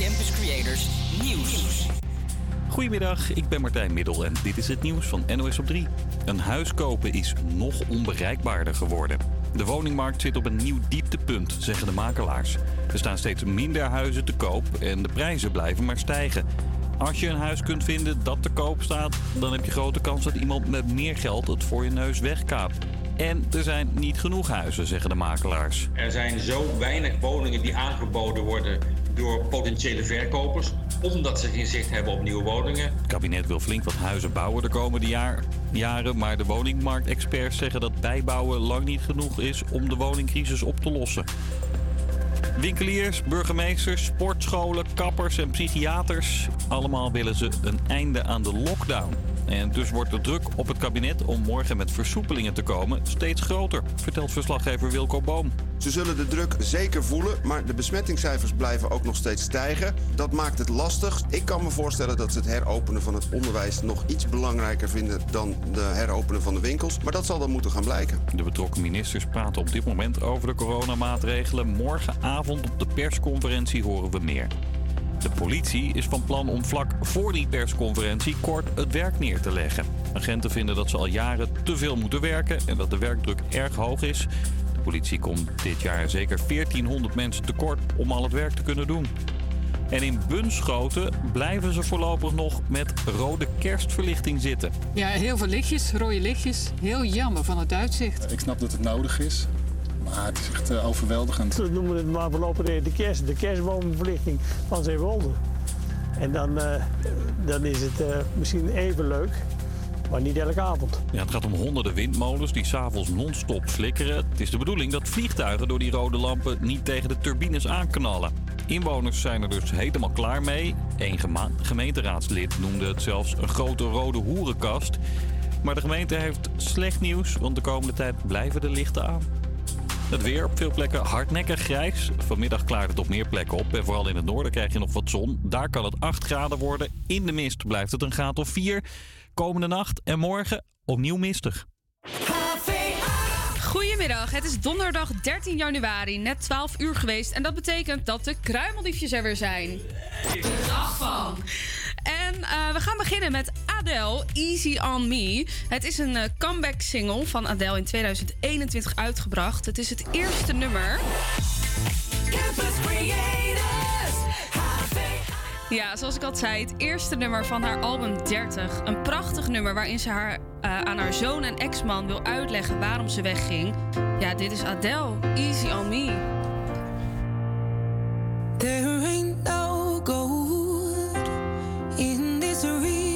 Campus Creators Nieuws. Goedemiddag, ik ben Martijn Middel en dit is het nieuws van NOS op 3. Een huis kopen is nog onbereikbaarder geworden. De woningmarkt zit op een nieuw dieptepunt, zeggen de makelaars. Er staan steeds minder huizen te koop en de prijzen blijven maar stijgen. Als je een huis kunt vinden dat te koop staat, dan heb je grote kans dat iemand met meer geld het voor je neus wegkaapt. En er zijn niet genoeg huizen, zeggen de makelaars. Er zijn zo weinig woningen die aangeboden worden door potentiële verkopers, omdat ze geen zicht hebben op nieuwe woningen. Het kabinet wil flink wat huizen bouwen de komende jaar, jaren, maar de woningmarktexperts zeggen dat bijbouwen lang niet genoeg is om de woningcrisis op te lossen. Winkeliers, burgemeesters, sportscholen, kappers en psychiaters. Allemaal willen ze een einde aan de lockdown. En dus wordt de druk op het kabinet om morgen met versoepelingen te komen steeds groter, vertelt verslaggever Wilco Boom. Ze zullen de druk zeker voelen, maar de besmettingscijfers blijven ook nog steeds stijgen. Dat maakt het lastig. Ik kan me voorstellen dat ze het heropenen van het onderwijs nog iets belangrijker vinden dan de heropenen van de winkels. Maar dat zal dan moeten gaan blijken. De betrokken ministers praten op dit moment over de coronamaatregelen. Morgenavond op de persconferentie horen we meer. De politie is van plan om vlak voor die persconferentie kort het werk neer te leggen. Agenten vinden dat ze al jaren te veel moeten werken en dat de werkdruk erg hoog is. De politie komt dit jaar zeker 1400 mensen tekort om al het werk te kunnen doen. En in Bunschoten blijven ze voorlopig nog met rode kerstverlichting zitten. Ja, heel veel lichtjes, rode lichtjes. Heel jammer van het uitzicht. Ik snap dat het nodig is. Maar het is echt uh, overweldigend. We noemen het maar voorlopig de kerst, de kerstboomverlichting van Zeewolde. En dan, uh, dan is het uh, misschien even leuk, maar niet elke avond. Ja, het gaat om honderden windmolens die s'avonds non-stop flikkeren. Het is de bedoeling dat vliegtuigen door die rode lampen niet tegen de turbines aanknallen. Inwoners zijn er dus helemaal klaar mee. Eén gemeenteraadslid noemde het zelfs een grote rode hoerenkast. Maar de gemeente heeft slecht nieuws, want de komende tijd blijven de lichten aan. Het weer op veel plekken hardnekkig grijs. Vanmiddag klaart het op meer plekken op. En vooral in het noorden krijg je nog wat zon. Daar kan het 8 graden worden. In de mist blijft het een graad of 4. Komende nacht en morgen opnieuw mistig. Goedemiddag, het is donderdag 13 januari, net 12 uur geweest. En dat betekent dat de kruimeldiefjes er weer zijn. De dag van. En uh, we gaan beginnen met Adele, Easy on Me. Het is een uh, comeback single van Adele in 2021 uitgebracht. Het is het eerste nummer. Ja, zoals ik al zei, het eerste nummer van haar album 30. Een prachtig nummer waarin ze haar, uh, aan haar zoon en ex-man wil uitleggen waarom ze wegging. Ja, dit is Adele, Easy on Me. There ain't no gold in this river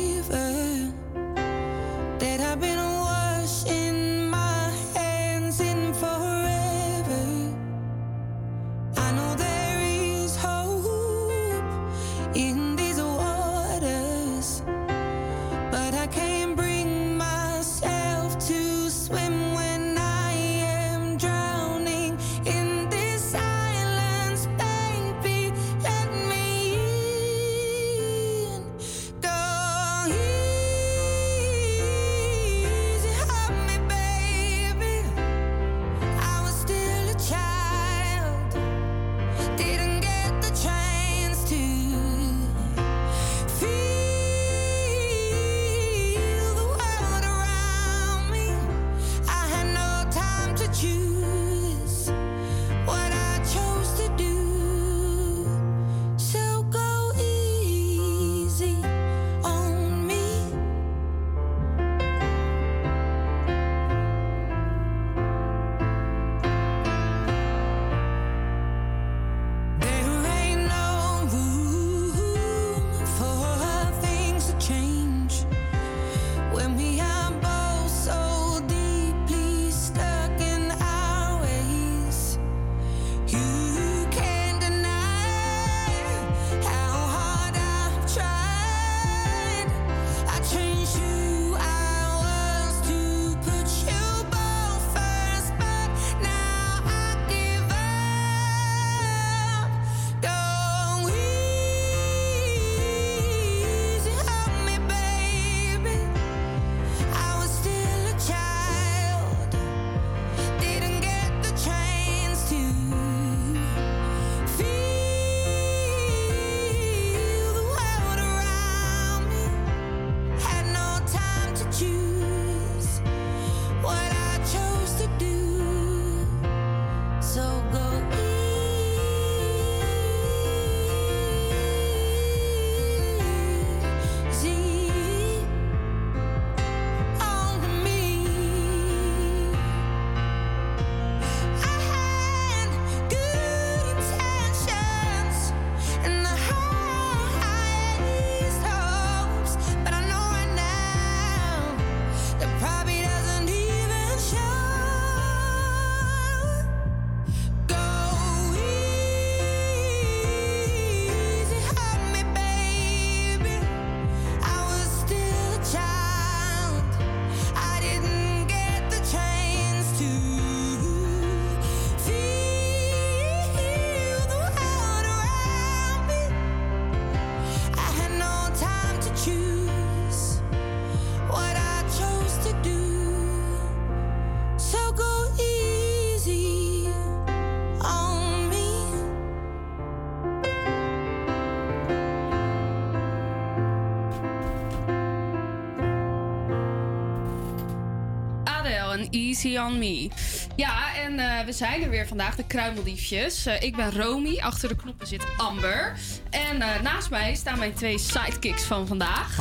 On Me. Ja, en eh, we zijn er weer vandaag, de kruimeldiefjes. Eh, ik ben Romy, achter de knoppen zit Amber. En eh, naast mij staan mijn twee sidekicks van vandaag.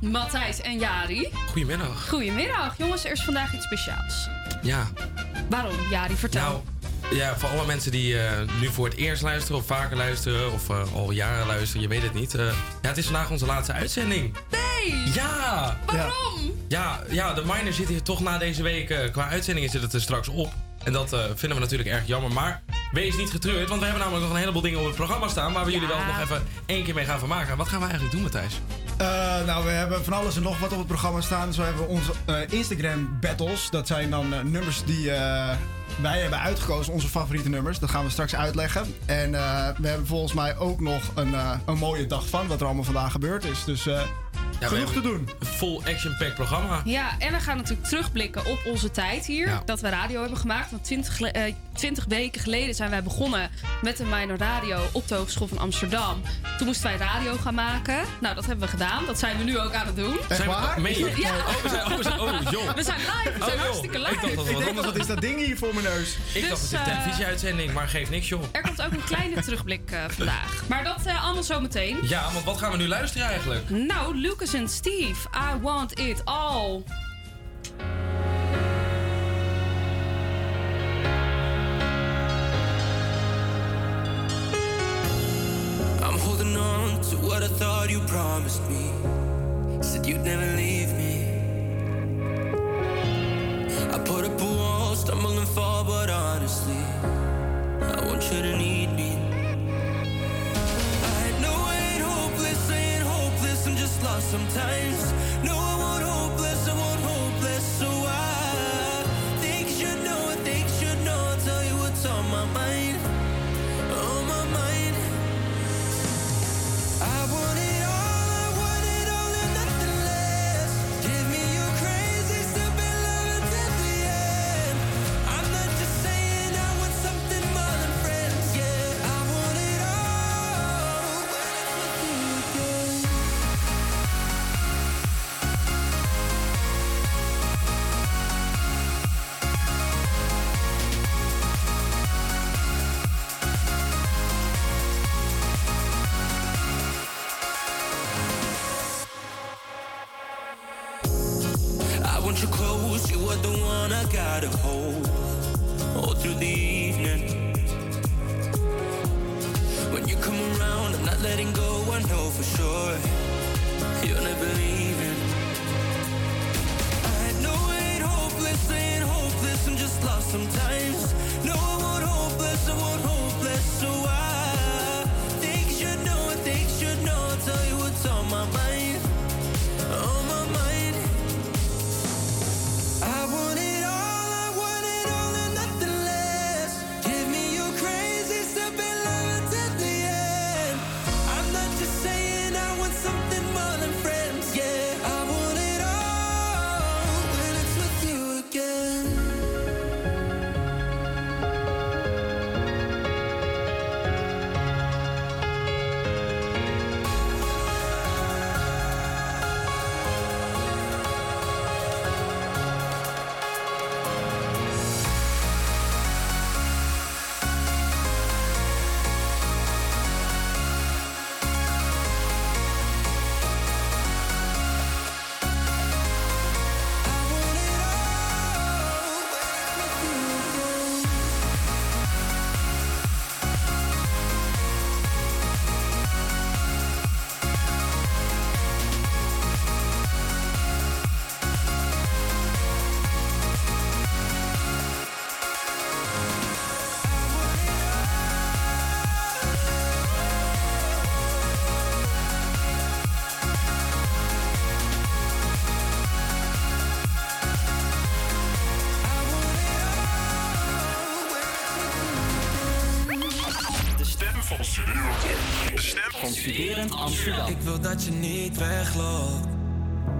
Matthijs en Jari. Goedemiddag. Goedemiddag. Jongens, er is vandaag iets speciaals. Ja, Waarom, Jari? Vertel. nou, ja, voor alle mensen die nu voor het eerst luisteren of vaker luisteren of al jaren luisteren, je weet het niet. ja, het is vandaag onze laatste uitzending. Nee! Ja! Waarom? Ja, ja de minor zit hier toch na deze week. eh, qua uitzendingen zit het er straks op. En dat eh, vinden we natuurlijk erg jammer. Maar wees niet getreurd, want we hebben namelijk nog een heleboel dingen op het programma staan. Waar we jullie wel nog even één keer mee gaan vermaken. Wat gaan we eigenlijk doen, Matthijs? Eh, nou, we hebben van alles en nog wat op het programma staan. Zo hebben we onze Instagram battles. Dat zijn dan nummers die wij hebben uitgekozen, onze favoriete nummers. Dat gaan we straks uitleggen. En we hebben volgens mij ook nog een, een mooie dag van wat er allemaal vandaag gebeurd is. Dus Ja, genoeg te doen. Een full action-packed programma. Ja, en we gaan natuurlijk terugblikken op onze tijd hier. Ja. Dat we radio hebben gemaakt. Want 20, gele- 20 weken geleden zijn wij begonnen met de Minor Radio op de Hogeschool van Amsterdam. Toen moesten wij radio gaan maken. Nou, dat hebben we gedaan. Dat zijn we nu ook aan het doen. Echt Zijn we- waar? Ja. Oh, we zijn, oh, we zijn, oh, joh. We zijn live, we Oh, zijn joh. hartstikke Ik dacht live. dat het Ik wat denk, anders wat is dat ding hier voor mijn neus? Ik Dus, dacht het is een eh, televisieuitzending, maar geeft niks, joh. Er komt ook een kleine terugblik eh, vandaag. Maar dat eh, allemaal zometeen. Ja, want wat gaan we nu luisteren eigenlijk? Nou, Lucas en Steve, I want it all. You promised me. Said you'd never leave me. I put up a wall, stumble and fall, but honestly, I want you to need me. I know I ain't hopeless, I ain't hopeless, I'm just lost sometimes.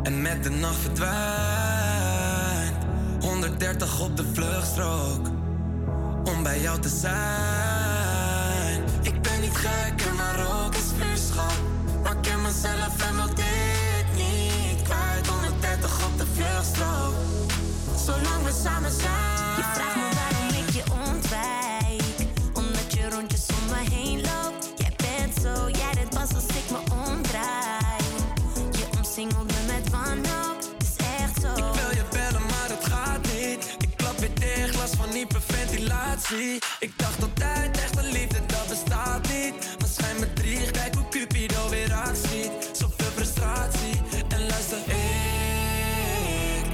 En met de nacht verdwijnt. 130 op de vluchtstrook om bij jou te zijn. Ik dacht altijd, echte liefde, dat bestaat niet. Maar schijn me drie, kijk hoe Cupido weer actie. Zoveel frustratie. En luister, ik...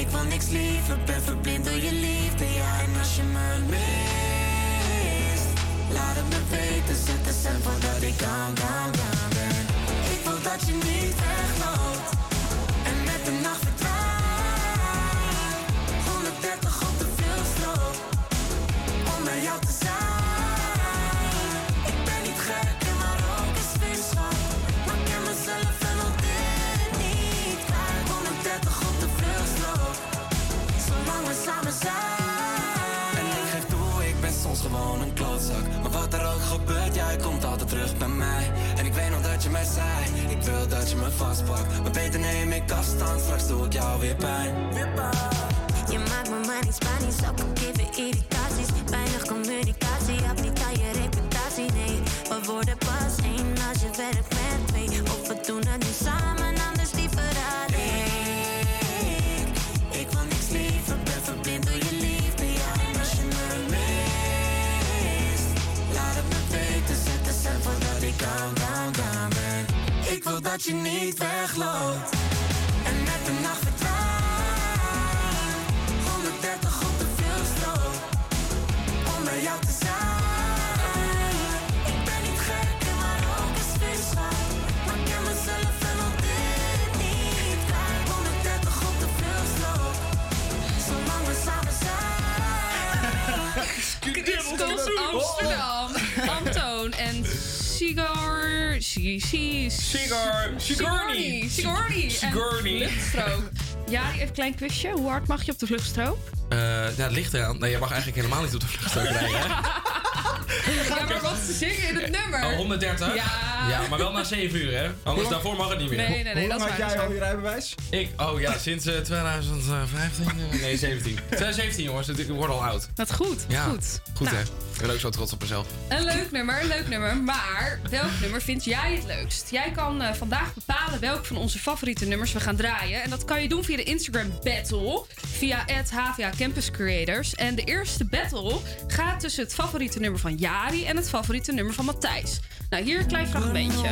Ik wil niks liever, ben verblind door je liefde. Ja, en als je me mist, laat het me weten. Zet de cent voordat ik down, down, down ben. Ik wil dat je niet wat er ook gebeurt, jij komt altijd terug bij mij. En ik weet nog dat je mij zei, ik wil dat je me vastpakt. Maar beter neem ik afstand, straks doe ik jou weer pijn. Je maakt me maar niet Spanisch, ook al irritaties. Weinig communicatie, heb niet aan je reputatie, nee. We worden pas één als je werkt met twee. Of we doen het dat je niet wegloopt. En met de nacht verdwijnt. 130 op de vluchtstrook om bij jou te zijn. Ik ben niet gek, maar ook een sfeerschap. Maar ik ken mezelf en al dit niet kwijt. 130 op de vluchtstrook, zolang we samen zijn. Christophe Amsterdam. Antoon en Sigar... Sigourney. Sigourney. En Sigourney. Vluchtstrook. Ja, even een klein quizje. Hoe hard mag je op de vluchtstrook? Eh, ja, het ligt eraan. Nee, je mag eigenlijk helemaal niet op de vluchtstrook rijden, hè? Ja, maar wat ze zingen in het nummer. Oh, 130? Ja. Ja, maar wel na 7 uur, hè? Anders daarvoor mag het niet meer. Nee, nee, nee, Hoe dat lang is had jij al je rijbewijs? Ik, oh ja, sinds eh, 2015? eh, nee, 17. 2017, jongens. Ik word al oud. Dat goed, Ja, goed. Goed, Nou, hè? Ik ben ook zo trots op mezelf. Een leuk nummer, een leuk nummer. Maar welk nummer vind jij het leukst? Jij kan eh, vandaag bepalen welk van onze favoriete nummers we gaan draaien. En dat kan je doen via de Instagram Battle. Via HVA Campus Creators. En de eerste battle gaat tussen het favoriete nummer van Jari en het favoriete nummer van Matthijs. Nou, hier een klein fragmentje.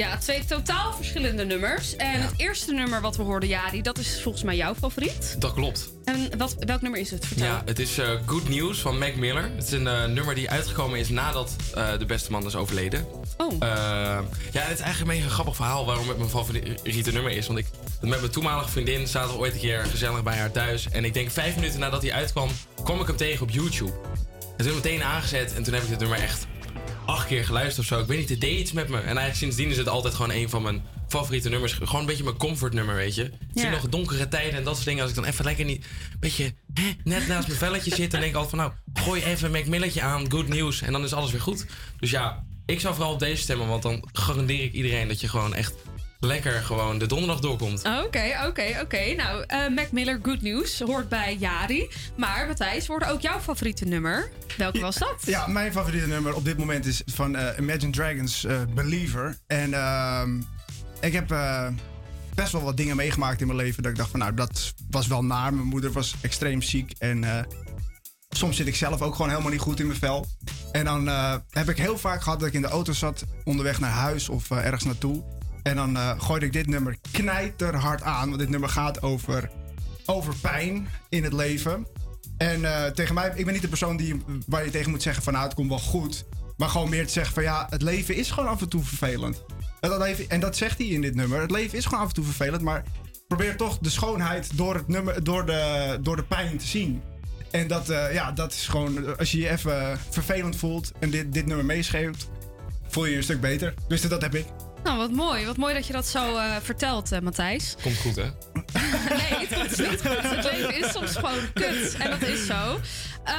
Ja, twee totaal verschillende nummers. En het eerste nummer wat we hoorden, Jari, dat is volgens mij jouw favoriet. Dat klopt. En wat, welk nummer is het? Vertel. Ja, het is eh, Good News van Mac Miller. Het is een eh, nummer die uitgekomen is nadat eh, de beste man is overleden. Oh. Ja, het is eigenlijk een mega grappig verhaal waarom het mijn favoriete nummer is. Want ik met mijn toenmalige vriendin zaten we ooit een keer gezellig bij haar thuis. En ik denk vijf minuten nadat hij uitkwam, kwam ik hem tegen op YouTube. En toen meteen aangezet en toen heb ik dit nummer echt acht keer geluisterd of zo. Ik weet niet, het deed iets met me. En eigenlijk sindsdien is het altijd gewoon een van mijn favoriete nummers. Gewoon een beetje mijn comfortnummer, weet je. Ik Ja. nog donkere tijden en dat soort dingen. Als ik dan even lekker niet, een beetje hè, net naast mijn velletje zit, dan denk ik altijd van nou, gooi even Milletje aan, good news. En dan is alles weer goed. Dus ja, ik zou vooral op deze stemmen, want dan garandeer ik iedereen dat je gewoon echt lekker gewoon de donderdag doorkomt. Oké, oké, oké. Nou, eh Mac Miller, Good News, hoort bij Jari. Maar Matthijs, hoorde ook jouw favoriete nummer. Welke was dat? Ja, mijn favoriete nummer op dit moment is van eh, Imagine Dragons eh, Believer. En ehm, ik heb eh, best wel wat dingen meegemaakt in mijn leven dat ik dacht van nou, dat was wel naar. Mijn moeder was extreem ziek en eh, soms zit ik zelf ook gewoon helemaal niet goed in mijn vel. En dan eh, heb ik heel vaak gehad dat ik in de auto zat onderweg naar huis of ergens naartoe. En dan gooide ik dit nummer knijterhard aan, want dit nummer gaat over, over pijn in het leven. En eh, tegen mij, ik ben niet de persoon die, waar je tegen moet zeggen van nou het komt wel goed. Maar gewoon meer te zeggen van ja, het leven is gewoon af en toe vervelend. En dat, en dat zegt hij in dit nummer. Het leven is gewoon af en toe vervelend, maar probeer toch de schoonheid door, het nummer, door, de, door de pijn te zien. En dat, eh, ja, dat is gewoon, als je je even vervelend voelt en dit, dit nummer meeschreeuwt, voel je je een stuk beter. Dus dat heb ik. Nou, wat mooi. Wat mooi dat je dat zo eh, vertelt, eh, Matthijs. Komt goed, hè? Nee, het komt niet goed. Het leven is soms gewoon kut. En dat is zo. Eh,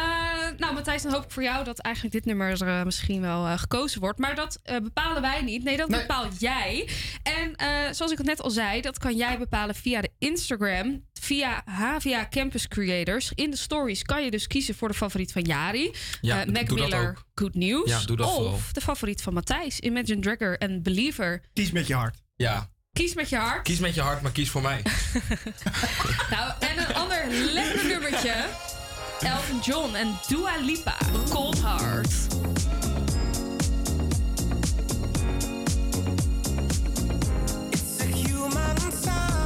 nou, Matthijs, dan hoop ik voor jou dat eigenlijk dit nummer eh, misschien wel eh, gekozen wordt. Maar dat eh, bepalen wij niet. Nee, dat bepaal jij. En eh, zoals ik het net al zei, dat kan jij bepalen via de Instagram. Via HVA Campus Creators. In de stories kan je dus kiezen voor de favoriet van Jari. Ja, Eh, Mac doe dat Miller, ook. Good News. Ja, doe dat of vooral. de favoriet van Matthijs, Imagine Dragger en Believer. Kies met je hart. Ja. Kies met je hart. Kies met je hart, maar kies voor mij. Nou, en een ander lekker nummertje. Elton John en Dua Lipa, Cold Heart. It's a human sign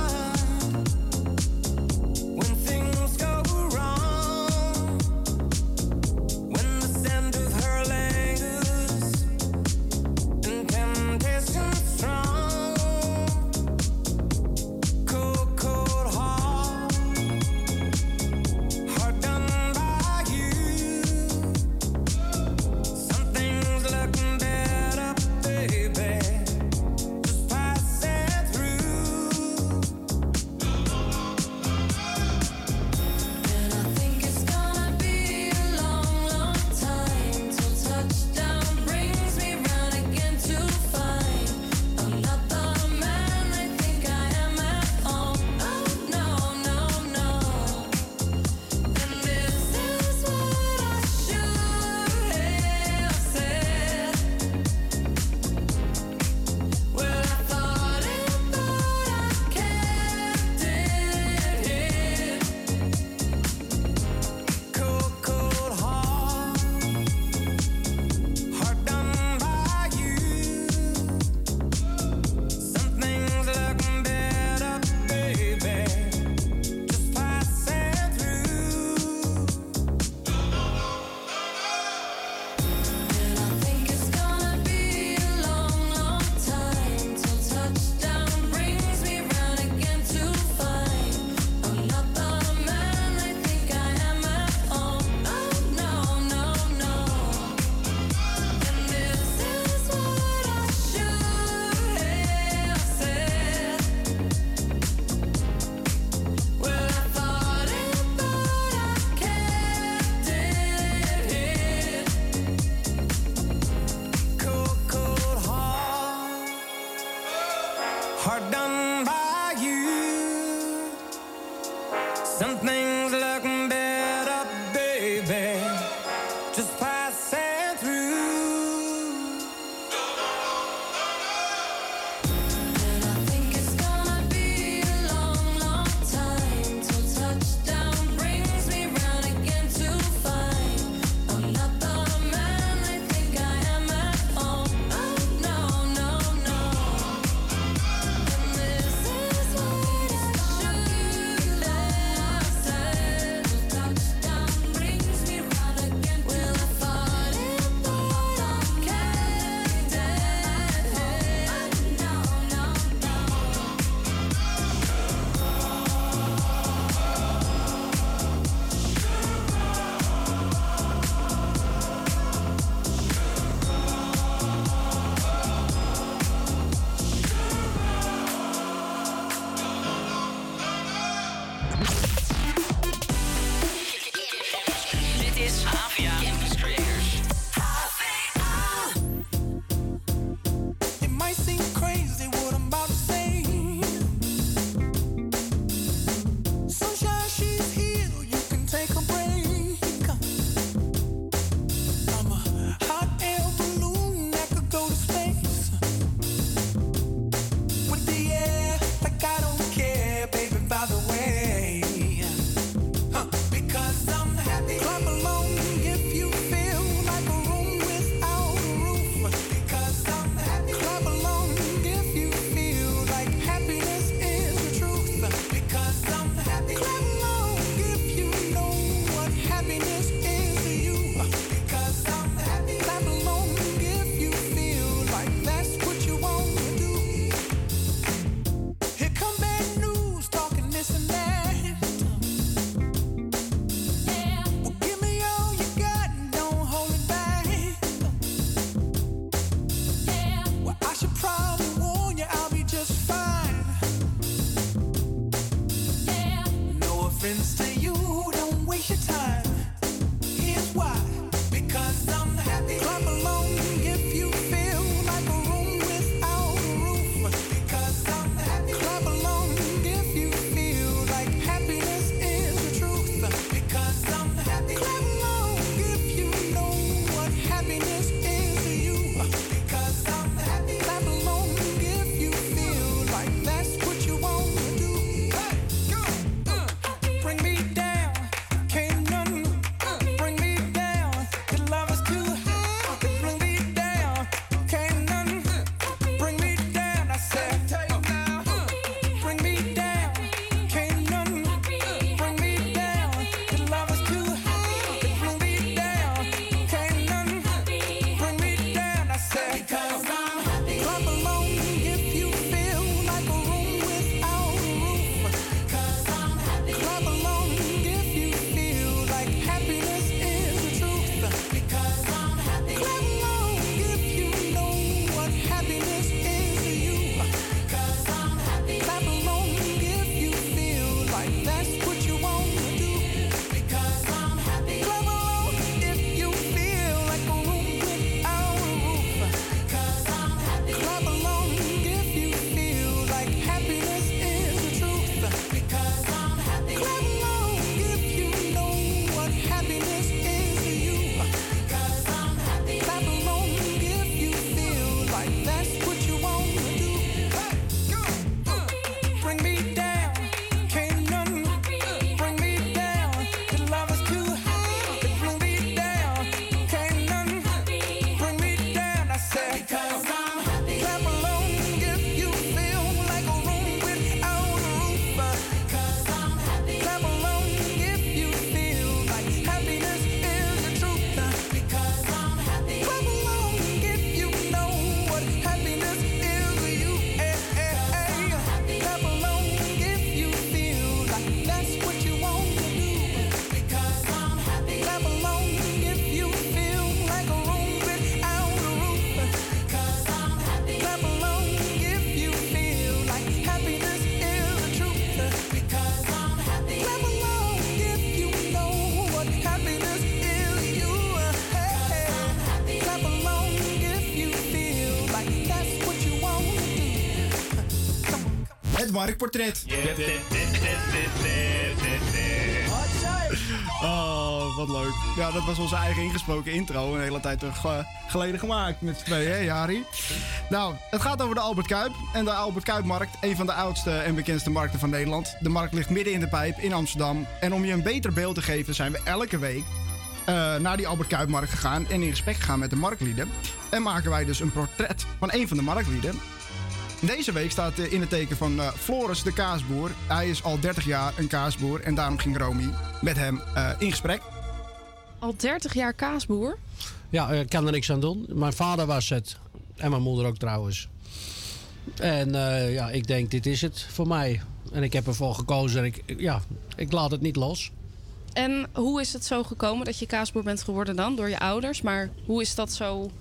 Oh, wat leuk. Ja, dat was onze eigen ingesproken intro. Een hele tijd terug, eh, geleden gemaakt met z'n tweeën, hè, Jari? Nou, het gaat over de Albert Kuip. En de Albert Kuipmarkt, een van de oudste en bekendste markten van Nederland. De markt ligt midden in de pijp in Amsterdam. En om je een beter beeld te geven, zijn we elke week eh, naar die Albert Kuipmarkt gegaan en in gesprek gegaan met de marktlieden. En maken wij dus een portret van een van de marktlieden. Deze week staat eh, in het teken van eh, Floris de kaasboer. Hij is al 30 jaar een kaasboer en daarom ging Romy met hem eh, in gesprek. Al 30 jaar kaasboer? Ja, ik kan er niks aan doen. Mijn vader was het. En mijn moeder ook trouwens. En eh, ja, ik denk, dit is het voor mij. En ik heb ervoor gekozen en ik, ja, ik laat het niet los. En hoe is het zo gekomen dat je kaasboer bent geworden dan? Door je ouders. Maar hoe is dat zo...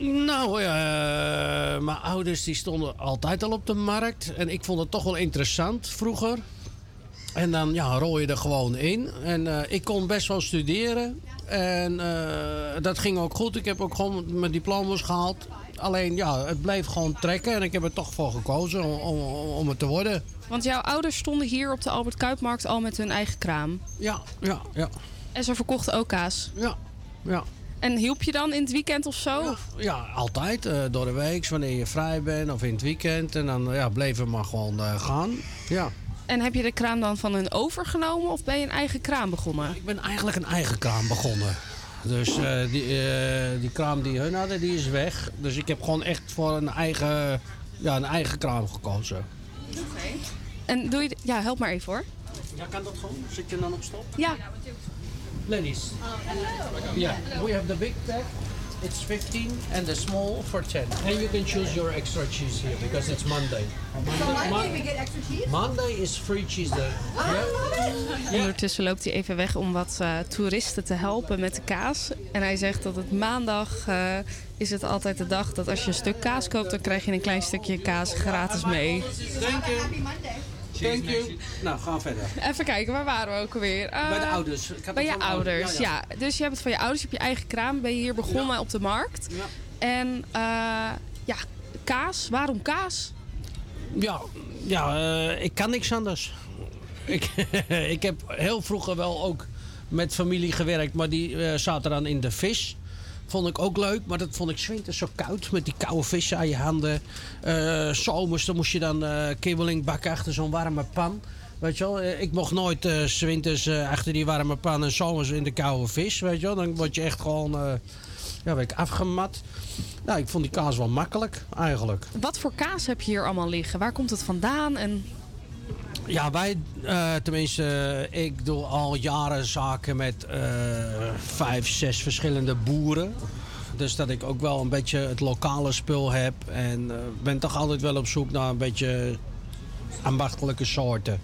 Nou, ja, eh, mijn ouders die stonden altijd al op de markt. En ik vond het toch wel interessant vroeger. En dan ja, rol je er gewoon in. En eh, ik kon best wel studeren. En eh, dat ging ook goed. Ik heb ook gewoon mijn diploma's gehaald. Alleen ja, het bleef gewoon trekken. En ik heb er toch voor gekozen om, om, om het te worden. Want jouw ouders stonden hier op de Albert Kuipmarkt al met hun eigen kraam. Ja, ja, ja. En ze verkochten ook kaas. Ja, ja. En hielp je dan in het weekend of zo? Ja, altijd. eh, door de week, wanneer je vrij bent of in het weekend. En dan ja, bleven we maar gewoon eh, gaan. Ja. En heb je de kraam dan van hun overgenomen of ben je een eigen kraam begonnen? Ik ben eigenlijk een eigen kraam begonnen. Dus eh, die, die kraam die hun hadden, die is weg. Dus ik heb gewoon echt voor een eigen, ja, een eigen kraam gekozen. En doe je... Ja, help maar even hoor. Ja, kan dat gewoon? Zit je dan op stop? Ja. Ladies. Yeah, we have the big pack. It's 15 and the small for 10. And you can choose your extra cheese here because it's Monday. Mon- Monday is free cheese there. Yeah? Ondertussen loopt hij even weg om wat eh, toeristen te helpen met de kaas. En hij zegt dat het maandag eh, is het altijd de dag dat als je een stuk kaas koopt, dan krijg je een klein stukje kaas gratis mee. Thank you. Thank you. Nou, gaan verder. Even kijken, waar waren we ook alweer? Eh, Bij de ouders. Ik had Bij je van- ouders, ja, ja, ja. Dus je hebt het van je ouders, je hebt je eigen kraam. Ben je hier begonnen op de markt. En eh, ja, kaas. Waarom kaas? Ja, ja eh, ik kan niks anders. Ik, ik heb heel vroeger wel ook met familie gewerkt, maar die eh, zaten dan in de vis. Vond ik ook leuk, maar dat vond ik 's winters zo koud met die koude vissen aan je handen. Eh, zomers, dan moest je dan eh kibbeling bakken achter zo'n warme pan. Weet je wel, Eh, ik mocht nooit eh 's winters eh, achter die warme pan en zomers in de koude vis. Weet je wel, dan word je echt gewoon ja, ik afgemat. Nou, ik vond die kaas wel makkelijk eigenlijk. Wat voor kaas heb je hier allemaal liggen? Waar komt het vandaan? En Ja, wij, eh, tenminste, ik doe al jaren zaken met eh, vijf, zes verschillende boeren. Dus dat ik ook wel een beetje het lokale spul heb. En eh, ben toch altijd wel op zoek naar een beetje ambachtelijke soorten.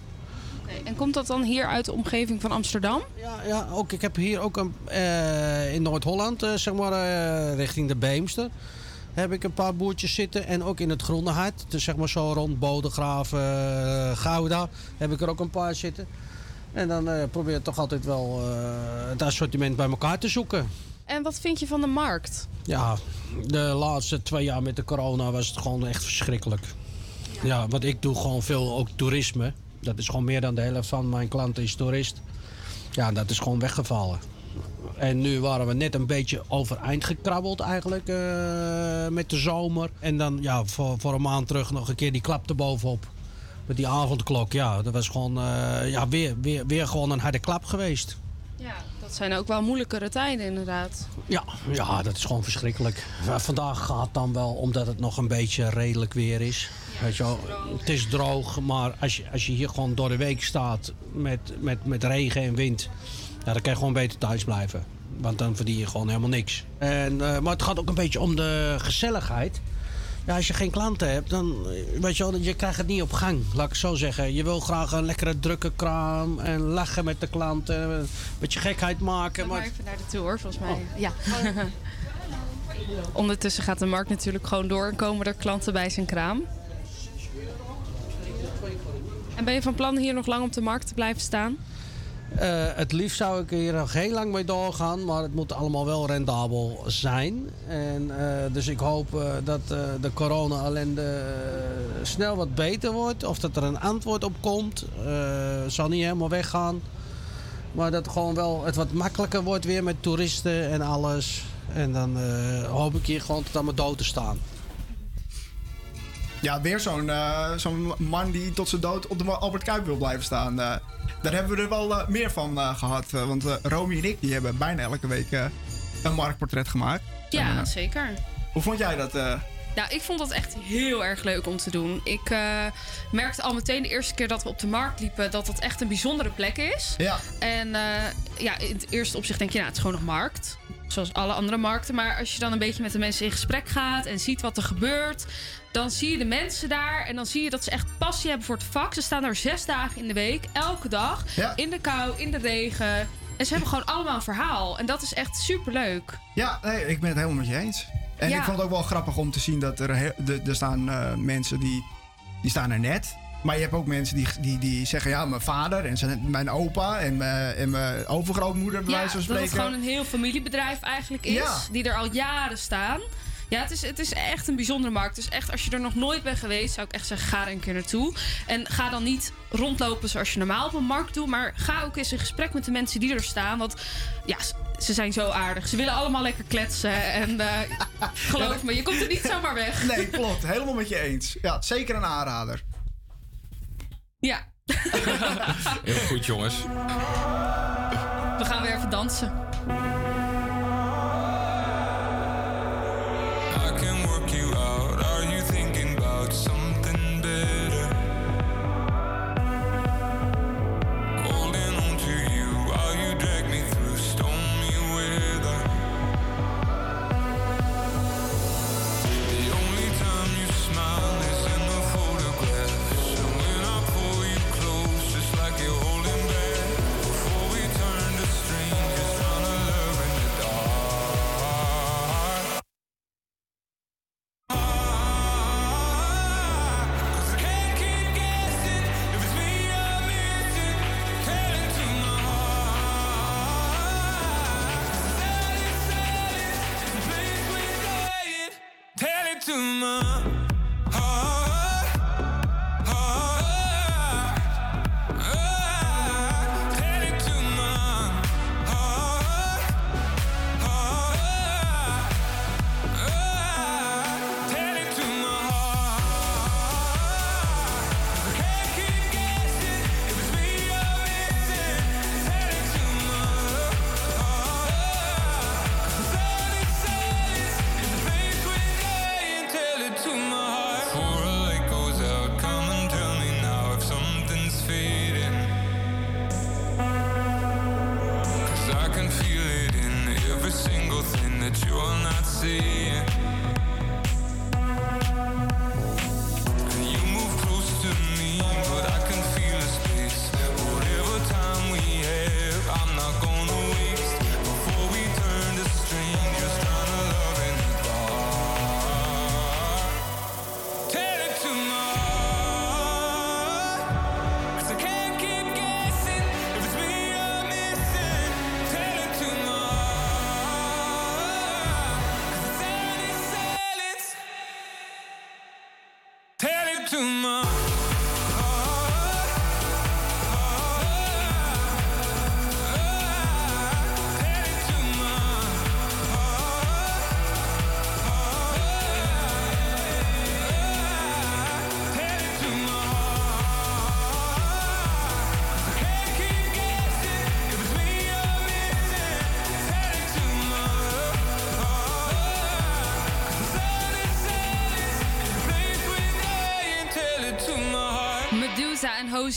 En komt dat dan hier uit de omgeving van Amsterdam? Ja, ja ook, ik heb hier ook een, in Noord-Holland, zeg maar, richting de Beemster. Heb ik een paar boertjes zitten. En ook in het Groene Hart. Dus zeg maar zo rond Bodegraven, eh, Gouda. Heb ik er ook een paar zitten. En dan eh, probeer ik toch altijd wel eh, het assortiment bij elkaar te zoeken. En wat vind je van de markt? Ja, de laatste twee jaar met de corona was het gewoon echt verschrikkelijk. Ja, want ik doe gewoon veel ook toerisme. Dat is gewoon meer dan de helft van mijn klanten is toerist. Ja, dat is gewoon weggevallen. En nu waren we net een beetje overeind gekrabbeld eigenlijk eh, met de zomer. En dan ja, voor, voor een maand terug nog een keer die klap erbovenop. Met die avondklok, ja. Dat was gewoon eh, ja, weer, weer, weer gewoon een harde klap geweest. Ja, dat zijn ook wel moeilijkere tijden inderdaad. Ja, ja, dat is gewoon verschrikkelijk. Vandaag gaat dan wel omdat het nog een beetje redelijk weer is. Weet je wel, het is droog, maar als je, als je hier gewoon door de week staat met, met, met regen en wind, ja, dan kan je gewoon beter thuis blijven. Want dan verdien je gewoon helemaal niks. En, eh, maar het gaat ook een beetje om de gezelligheid. Ja, als je geen klanten hebt, dan eh, weet je wel, je krijgt het niet op gang, laat ik het zo zeggen. Je wil graag een lekkere drukke kraam en lachen met de klanten, een beetje gekheid maken. Maar Maar even naar de toe hoor, volgens mij. Ja. Ondertussen gaat de markt natuurlijk gewoon door en komen er klanten bij zijn kraam. En ben je van plan hier nog lang op de markt te blijven staan? Eh, het liefst zou ik hier nog heel lang mee doorgaan, maar het moet allemaal wel rendabel zijn. En, eh, dus ik hoop eh, dat de corona-ellende snel wat beter wordt. Of dat er een antwoord op komt. Het zal niet helemaal weggaan. Maar dat gewoon wel het wat makkelijker wordt weer met toeristen en alles. En dan hoop ik hier gewoon tot aan mijn dood te staan. Ja, weer zo'n eh, zo'n man die tot zijn dood op de Albert Kuip wil blijven staan. Eh, daar hebben we er wel eh, meer van eh, gehad. eh, want Romy en ik die hebben bijna elke week een marktportret gemaakt. Ja, zeker. hoe vond jij dat? Nou, ik vond dat echt heel erg leuk om te doen. Ik merkte al meteen de eerste keer dat we op de markt liepen dat dat echt een bijzondere plek is. Ja. En ja, in het eerste opzicht denk je, nou, het is gewoon nog markt. Zoals alle andere markten. Maar als je dan een beetje met de mensen in gesprek gaat en ziet wat er gebeurt, dan zie je de mensen daar en dan zie je dat ze echt passie hebben voor het vak. Ze staan daar zes dagen in de week, elke dag, Ja. in de kou, in de regen. En ze hebben gewoon allemaal een verhaal. En dat is echt super leuk. Ja, nee, ik ben het helemaal met je eens. En Ja. ik vond het ook wel grappig om te zien dat er, er staan eh, mensen die, die staan er net. Maar je hebt ook mensen die, die, die zeggen, ja, mijn vader en zijn, mijn opa en mijn, en mijn overgrootmoeder, bij Ja, wijze van dat het gewoon een heel familiebedrijf eigenlijk is. Ja. Die er al jaren staan. Ja, het is, het is echt een bijzondere markt. Dus echt, als je er nog nooit bent geweest, zou ik echt zeggen, ga er een keer naartoe. En ga dan niet rondlopen zoals je normaal op een markt doet. Maar ga ook eens in gesprek met de mensen die er staan. Want ja, ze zijn zo aardig. Ze willen allemaal lekker kletsen. En eh, geloof me, je komt er niet zomaar weg. Nee, klopt. Helemaal met je eens. Ja, zeker een aanrader. Ja, Heel goed, jongens. we gaan weer even dansen. I can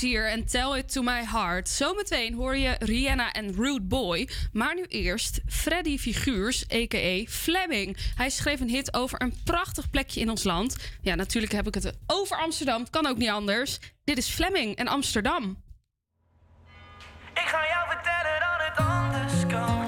Hozier en Tell It To My Heart. Zometeen hoor je Rihanna en Rude Boy. Maar nu eerst Freddy Figuurs, a.k.a. Fleming. Hij schreef een hit over een prachtig plekje in ons land. Ja, natuurlijk heb ik het over Amsterdam. Het kan ook niet anders. Dit is Fleming en Amsterdam. Ik ga jou vertellen dat het anders kan.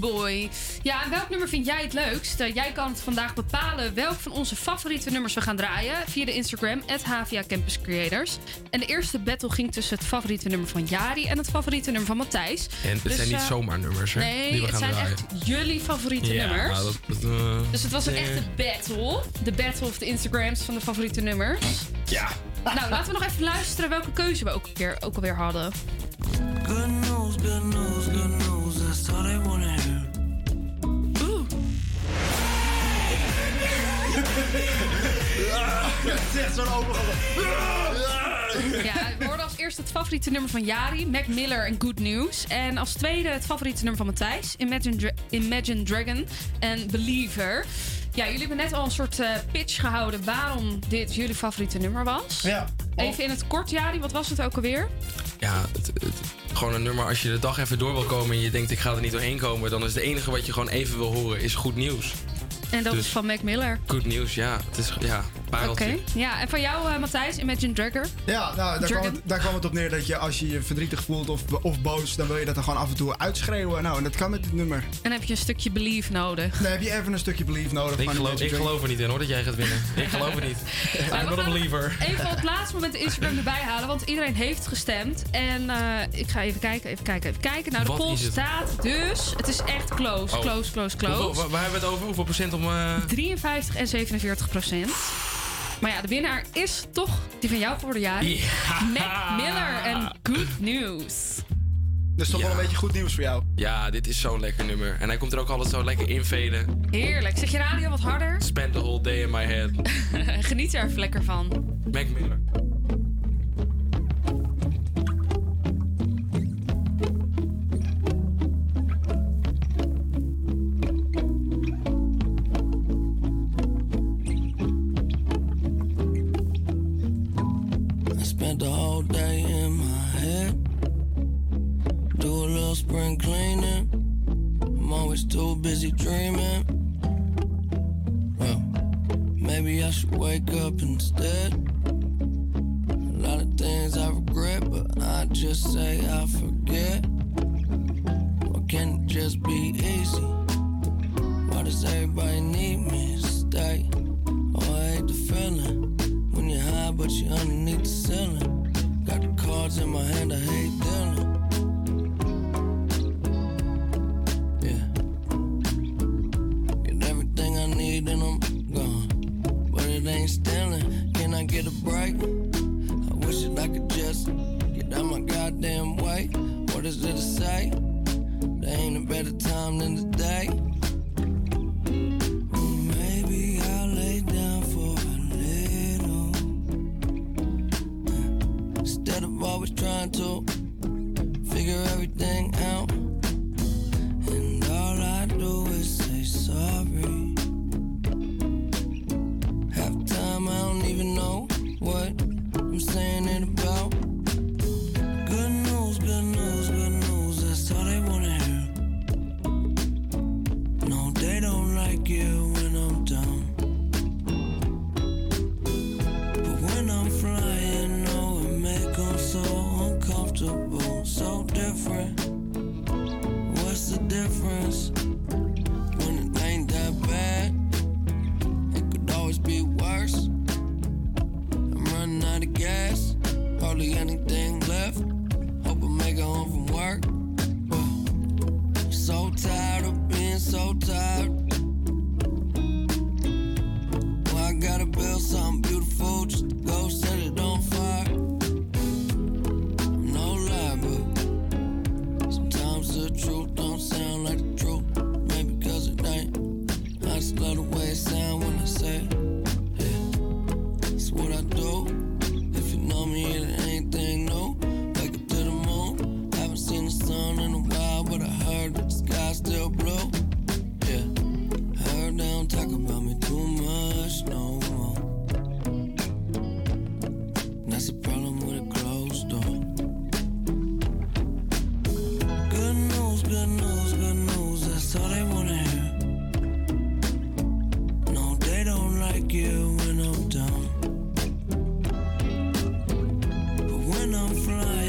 Boy. Ja, en welk nummer vind jij het leukst? Eh, jij kan het vandaag bepalen welk van onze favoriete nummers we gaan draaien via de Instagram, HVA Campus Creators. En de eerste battle ging tussen het favoriete nummer van Jari en het favoriete nummer van Matthijs. En het Dus, zijn niet eh, zomaar nummers, hè? Nee, die we het zijn draaien. echt jullie favoriete ja, nummers. dat, dat, eh, Dus het was een echte battle. De battle of de Instagrams van de favoriete nummers. Ja. Nou, laten we nog even luisteren welke keuze we ook, een keer, ook alweer hadden. Favoriete nummer van Jari, Mac Miller en Good News. En als tweede het favoriete nummer van Matthijs, Imagine, Dra- Imagine Dragon en Believer. Ja, jullie hebben net al een soort eh, pitch gehouden waarom dit jullie favoriete nummer was. Ja. Even in het kort, Jari, wat was het ook alweer? Ja, het, het- gewoon een nummer als je de dag even door wil komen en je denkt ik ga er niet doorheen komen, dan is het enige wat je gewoon even wil horen is goed nieuws. En dat Dus- is van Mac Miller. Goed nieuws, ja. Het is ja, pareltje. Oké. Ja, en van jou, eh, Matthijs, Imagine Dragon? Ja, nou, daar, kwam het, daar kwam het op neer dat je als je je verdrietig voelt of, of boos, dan wil je dat er gewoon af en toe uitschreeuwen. Nou, en dat kan met dit nummer. En dan heb je een stukje Believe nodig. Dan heb je even een stukje belief nodig. Ik van geloof, ik geloof er niet in hoor dat jij gaat winnen. Ik geloof het niet. I'm not a believer. Even op het laatste moment de Instagram erbij halen, want iedereen heeft gestemd. En eh, ik ga even kijken, even kijken, even kijken. Nou, de Wat poll staat dus. Het is echt close, Oh. close, close, close. Hoeveel, waar, waar hebben we het over? Hoeveel procent om... eh, 53 en 47 procent. Maar ja, de winnaar is toch die van jou geworden. Ja. Mac Miller en Good News. Dus toch wel een beetje goed nieuws voor jou. Ja, dit is zo'n lekker nummer. En hij komt er ook altijd zo lekker inveden. Heerlijk. Zet je radio wat harder? Spend the whole day in my head. Geniet er even lekker van. Mac Miller. Cleaning. I'm always too busy dreaming. Well, maybe I should wake up instead. A lot of things I regret, but I just say I forget. Why can't it just be easy? Why does everybody need me to stay? Oh, I hate the feeling when you're high, but you're underneath the ceiling. Got the cards in my hand, I hate dealing. And I'm gone. But it ain't stealing. Can I get a break? I wish that I could just get out my goddamn way. What is there to say? There ain't a better time than today. Maybe I'll lay down for a little. Instead of always trying to figure everything out. But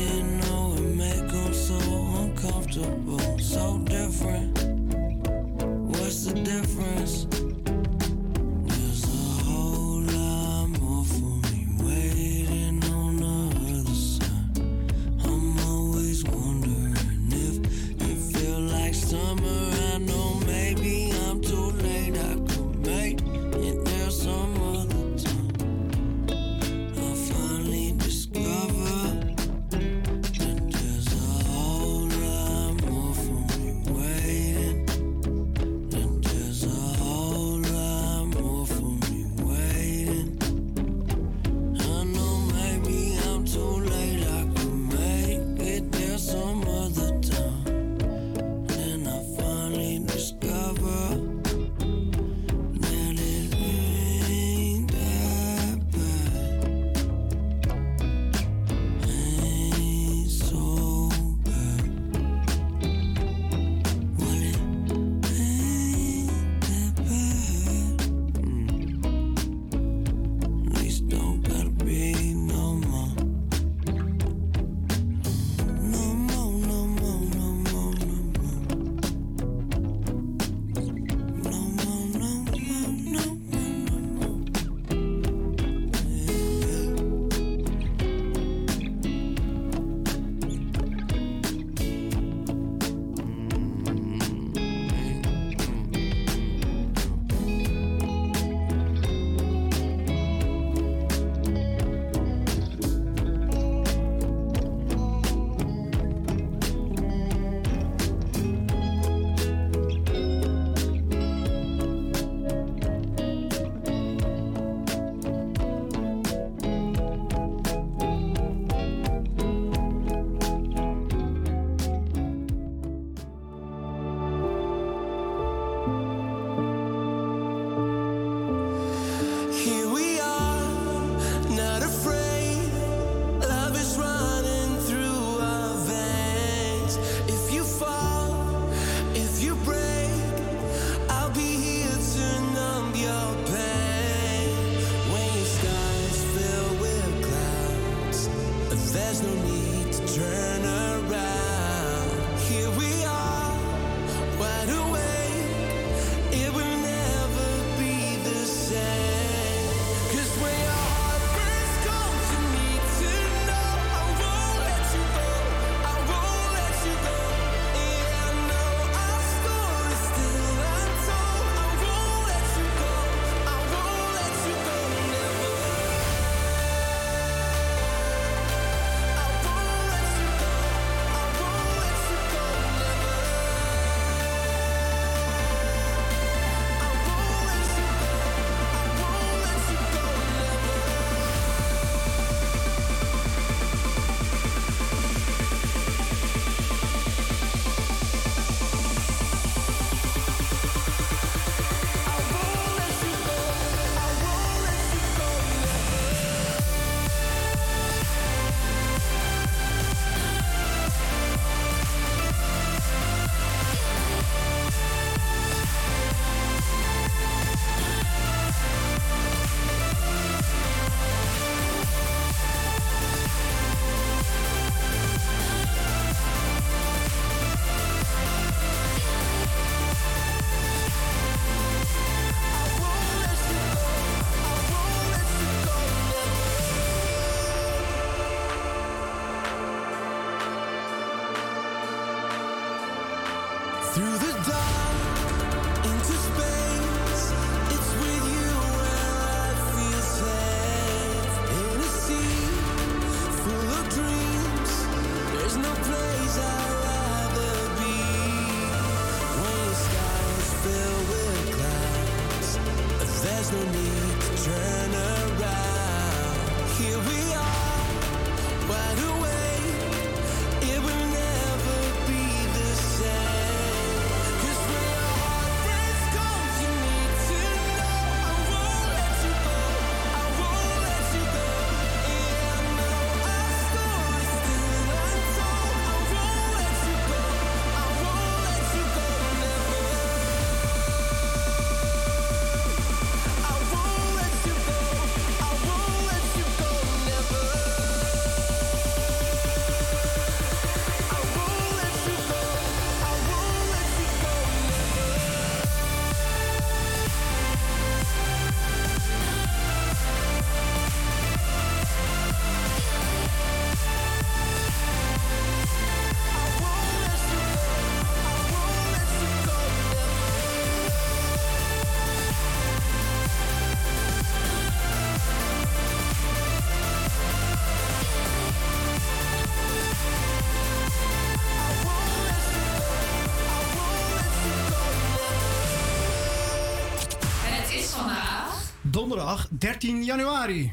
13 januari.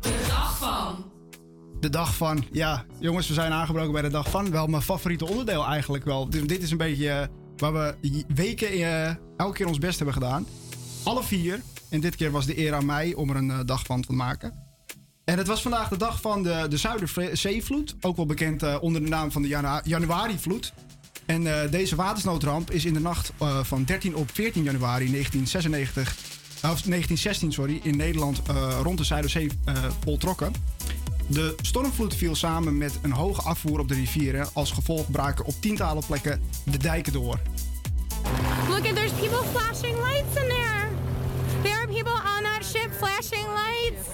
de dag van. De dag van, ja, jongens, we zijn aangebroken bij de dag van. Wel mijn favoriete onderdeel eigenlijk wel. Dit, is een beetje eh, waar we weken eh, elke keer ons best hebben gedaan. Alle vier. En dit keer was de eer aan mij om er een eh, dag van te maken. En het was vandaag de dag van de, de Zuiderzeevloed. Ook wel bekend onder de naam van de janu Januarivloed. En deze watersnoodramp is in de nacht van 13 op 14 januari 1996, of 1916 sorry, in Nederland eh, rond de Zuiderzee eh, voltrokken. De stormvloed viel samen met een hoge afvoer op de rivieren. Als gevolg braken op tientallen plekken de dijken door. Look at there's people flashing lights in there. There are people on that ship flashing lights.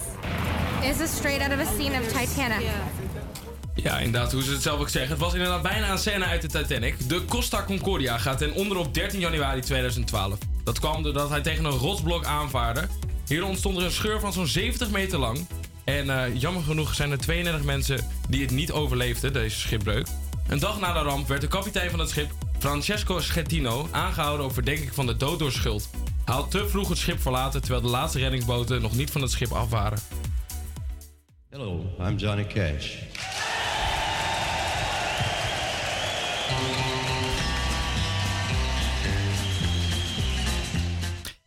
This is straight out of a scene of Titanic. Ja, inderdaad, hoe ze het zelf ook zeggen. Het was inderdaad bijna een scène uit de Titanic. De Costa Concordia gaat ten onder op 13 januari 2012. Dat kwam doordat hij tegen een rotsblok aanvaarde. Hier ontstond er een scheur van zo'n 70 meter lang. En eh, jammer genoeg zijn er 32 mensen die het niet overleefden, deze schipbreuk. Een dag na de ramp werd de kapitein van het schip, Francesco Schettino, aangehouden op verdenking van de dood door schuld. Hij had te vroeg het schip verlaten terwijl de laatste reddingsboten nog niet van het schip af waren. Hello, I'm Johnny Cash.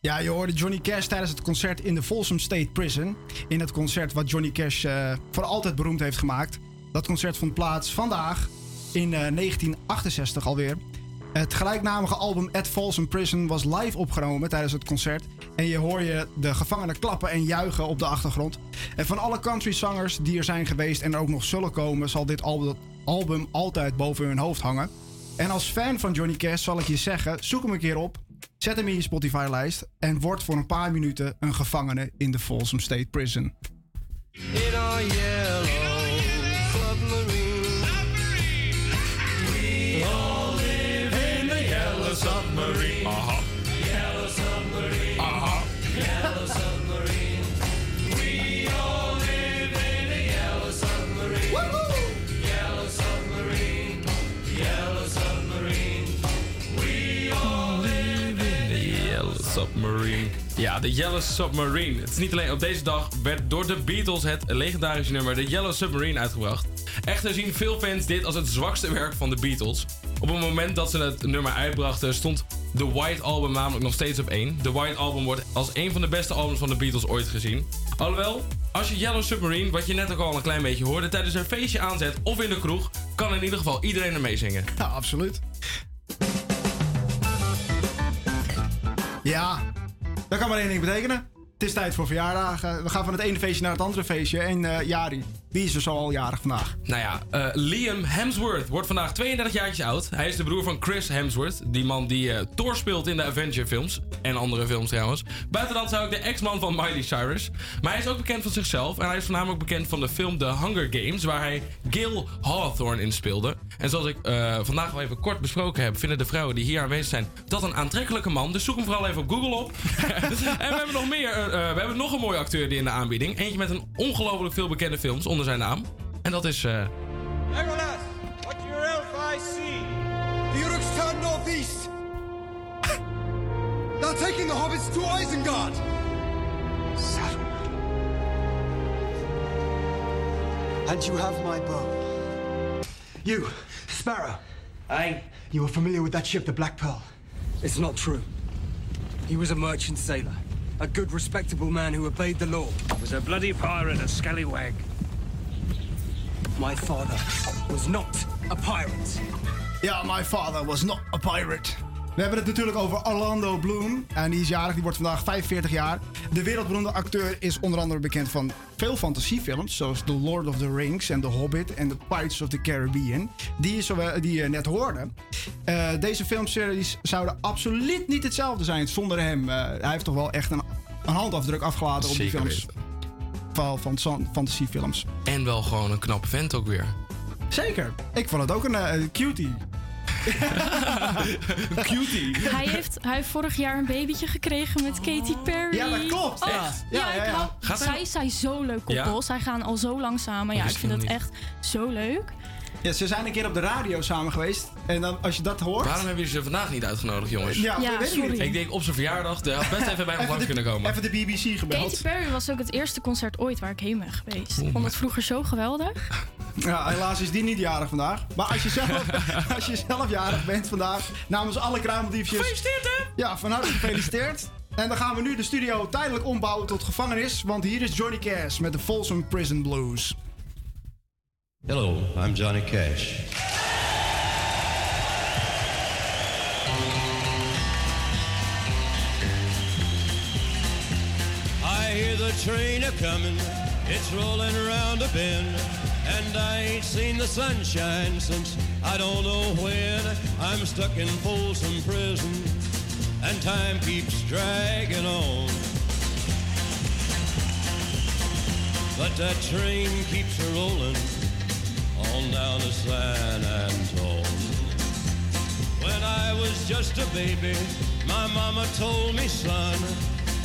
Ja, je hoorde Johnny Cash tijdens het concert in de Folsom State Prison. In het concert wat Johnny Cash eh, voor altijd beroemd heeft gemaakt. Dat concert vond plaats vandaag in eh, 1968 alweer. Het gelijknamige album At Folsom Prison was live opgenomen tijdens het concert. En je hoor je de gevangenen klappen en juichen op de achtergrond. En van alle countryzangers die er zijn geweest en er ook nog zullen komen, zal dit album altijd boven hun hoofd hangen. En als fan van Johnny Cash zal ik je zeggen: zoek hem een keer op, zet hem in je Spotify-lijst en word voor een paar minuten een gevangene in de Folsom State Prison. Ja, de Yellow Submarine. Het is niet alleen op deze dag werd door de Beatles het legendarische nummer The Yellow Submarine uitgebracht. Echter zien veel fans dit als het zwakste werk van de Beatles. Op het moment dat ze het nummer uitbrachten stond The White Album namelijk nog steeds op één. The White Album wordt als een van de beste albums van de Beatles ooit gezien. Alhoewel, als je Yellow Submarine, wat je net ook al een klein beetje hoorde, tijdens een feestje aanzet of in de kroeg, kan in ieder geval iedereen er meezingen. Ja, absoluut. Ja, dat kan maar één ding betekenen. Het is tijd voor verjaardagen. We gaan van het ene feestje naar het andere feestje. En eh, Jari, wie is er zo al jarig vandaag? Nou ja, eh, Liam Hemsworth wordt vandaag 32 jaartjes oud. Hij is de broer van Chris Hemsworth. Die man die eh, Thor speelt in de Avenger films. En andere films trouwens. Buiten dat zou ik de ex-man van Miley Cyrus. Maar hij is ook bekend van zichzelf. En hij is voornamelijk bekend van de film The Hunger Games. Waar hij Gil Hawthorne in speelde. En zoals ik vandaag al even kort besproken heb... vinden de vrouwen die hier aanwezig zijn dat een aantrekkelijke man. Dus zoek hem vooral even op Google op. en we hebben nog meer. Eh, eh, we hebben nog een mooie acteur die in de aanbieding. Eentje met een ongelooflijk veel bekende films onder zijn naam. En dat is... eh, Legolas, what's your elf I see? The Uruks turn northeast. They're taking the hobbits to Isengard. Saruman. And you have my bow. You, Sparrow. Aye. You were familiar with that ship, the Black Pearl. It's not true. He was a merchant sailor. A good, respectable man who obeyed the law. Was a bloody pirate, a scallywag. My father was not a pirate. Yeah, my father was not a pirate. We hebben het natuurlijk over Orlando Bloom. En die is jarig, die wordt vandaag 45 jaar. De wereldberoemde acteur is onder andere bekend van veel fantasiefilms. Zoals The Lord of the Rings en The Hobbit en The Pirates of the Caribbean. Die, is, zo- die je net hoorde. Eh, deze filmseries zouden absoluut niet hetzelfde zijn zonder hem. Eh, hij heeft toch wel echt een, een handafdruk afgelaten op die films. Van, van, van fantasiefilms. En wel gewoon een knappe vent ook weer. Zeker. Ik vond het ook een eh, cutie. Cutie. Hij heeft, hij heeft vorig jaar een babytje gekregen met Katy Perry. Ja, dat klopt. Oh, Ja. ja, Ja, ja, ja. Zij zijn zo leuk Ja? koppel. Zij gaan al zo lang samen. Ja, Dat ik vind nog echt zo leuk. Ja, ze zijn een keer op de radio samen geweest. En dan, als je dat hoort... Waarom hebben jullie ze vandaag niet uitgenodigd, jongens? Ja, Ja, weet ik sorry. niet. Ik denk op zijn verjaardag, de had best even bij ons langs kunnen komen. Even de BBC gebeld. Katy Perry was ook het eerste concert ooit waar ik heen ben geweest. Ik vond het vroeger zo geweldig. Ja, helaas is die niet jarig vandaag. Maar als je zelf, als je zelf jarig bent vandaag, namens alle kruimeldiefjes... Gefeliciteerd, hè? Ja, van harte gefeliciteerd. En dan gaan we nu de studio tijdelijk ombouwen tot gevangenis. Want hier is Johnny Cash met de Folsom Prison Blues. Hello, I'm Johnny Cash. I hear the train a coming, it's rolling around a bend, and I ain't seen the sunshine since I don't know when. I'm stuck in Folsom Prison, and time keeps dragging on. But that train keeps a on down to San Antone. When I was just a baby, my mama told me, son,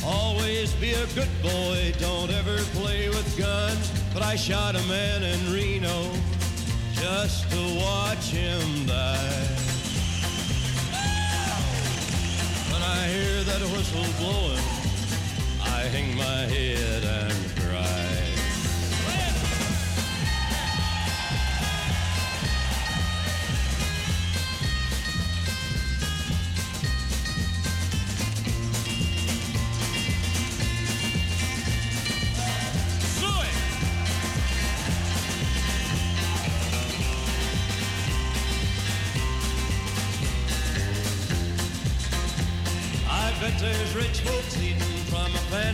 always be a good boy, don't ever play with guns. But I shot a man in Reno just to watch him die. When I hear that whistle blowing, I hang my head and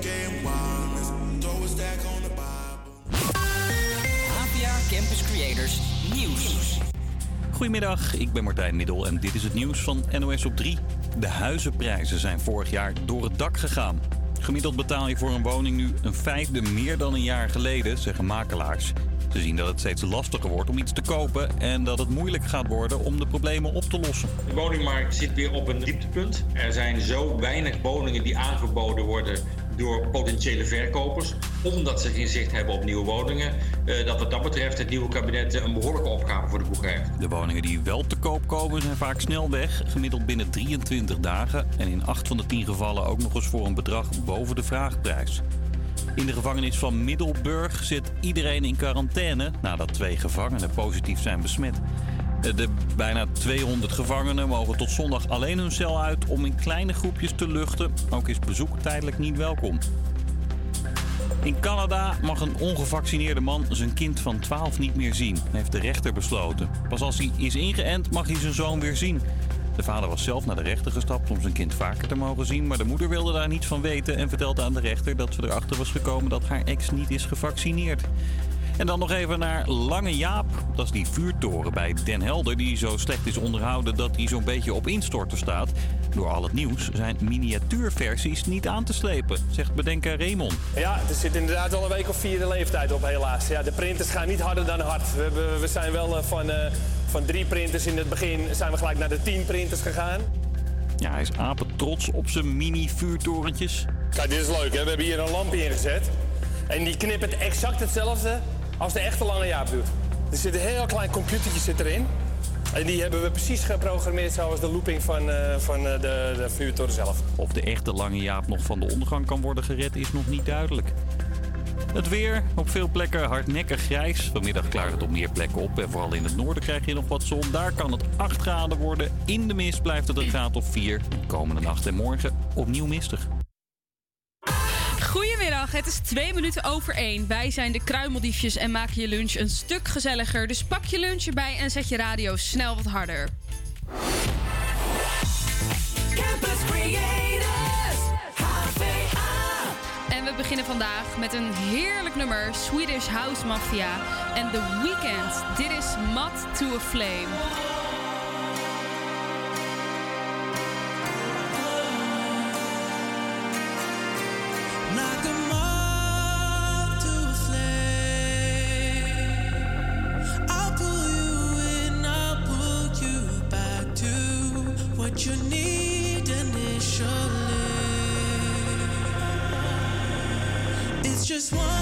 APA Campus Creators Nieuws. Goedemiddag, ik ben Martijn Middel en dit is het nieuws van NOS op 3. De huizenprijzen zijn vorig jaar door het dak gegaan. Gemiddeld betaal je voor een woning nu een vijfde meer dan een jaar geleden, zeggen makelaars. Ze zien dat het steeds lastiger wordt om iets te kopen en dat het moeilijk gaat worden om de problemen op te lossen. De woningmarkt zit weer op een dieptepunt. Er zijn zo weinig woningen die aangeboden worden door potentiële verkopers, omdat ze geen zicht hebben op nieuwe woningen, eh, dat wat dat betreft het nieuwe kabinet een behoorlijke opgave voor de boeg heeft. De woningen die wel te koop komen zijn vaak snel weg, gemiddeld binnen 23 dagen en in 8 van de 10 gevallen ook nog eens voor een bedrag boven de vraagprijs. In de gevangenis van Middelburg zit iedereen in quarantaine nadat twee gevangenen positief zijn besmet. De bijna 200 gevangenen mogen tot zondag alleen hun cel uit om in kleine groepjes te luchten. Ook is bezoek tijdelijk niet welkom. In Canada mag een ongevaccineerde man zijn kind van 12 niet meer zien, heeft de rechter besloten. Pas als hij is ingeënt mag hij zijn zoon weer zien. De vader was zelf naar de rechter gestapt om zijn kind vaker te mogen zien, maar de moeder wilde daar niets van weten en vertelde aan de rechter dat ze erachter was gekomen dat haar ex niet is gevaccineerd. En dan nog even naar Lange Jaap. Dat is die vuurtoren bij Den Helder die zo slecht is onderhouden dat hij zo'n beetje op instorten staat. Door al het nieuws zijn miniatuurversies niet aan te slepen, zegt bedenker Raymond. Ja, er zit inderdaad wel een week of vier de leeftijd op, helaas. Ja, de printers gaan niet harder dan hard. We, we zijn wel eh, van, eh, van drie printers in het begin, zijn we gelijk naar de tien printers gegaan. Ja, hij is apen trots op zijn mini-vuurtorentjes. Kijk, dit is leuk, hè? We hebben hier een lampje ingezet. En die knippert exact hetzelfde als de echte lange Jaap doet. Er zit een heel klein computertje zit erin. En die hebben we precies geprogrammeerd zoals de looping van, eh, van eh, de, de vuurtoren zelf. Of de echte Lange Jaap nog van de ondergang kan worden gered is nog niet duidelijk. Het weer, op veel plekken hardnekkig grijs. Vanmiddag klaart het op meer plekken op en vooral in het noorden krijg je nog wat zon. Daar kan het 8 graden worden. In de mist blijft het een graad of 4. Komende nacht en morgen opnieuw mistig. Goedemiddag, het is twee minuten over één. Wij zijn de kruimeldiefjes en maken je lunch een stuk gezelliger. Dus pak je lunch erbij en zet je radio snel wat harder. Campus Creators, En we beginnen vandaag met een heerlijk nummer, Swedish House Mafia en The Weeknd. Dit is Mat to a Flame. just one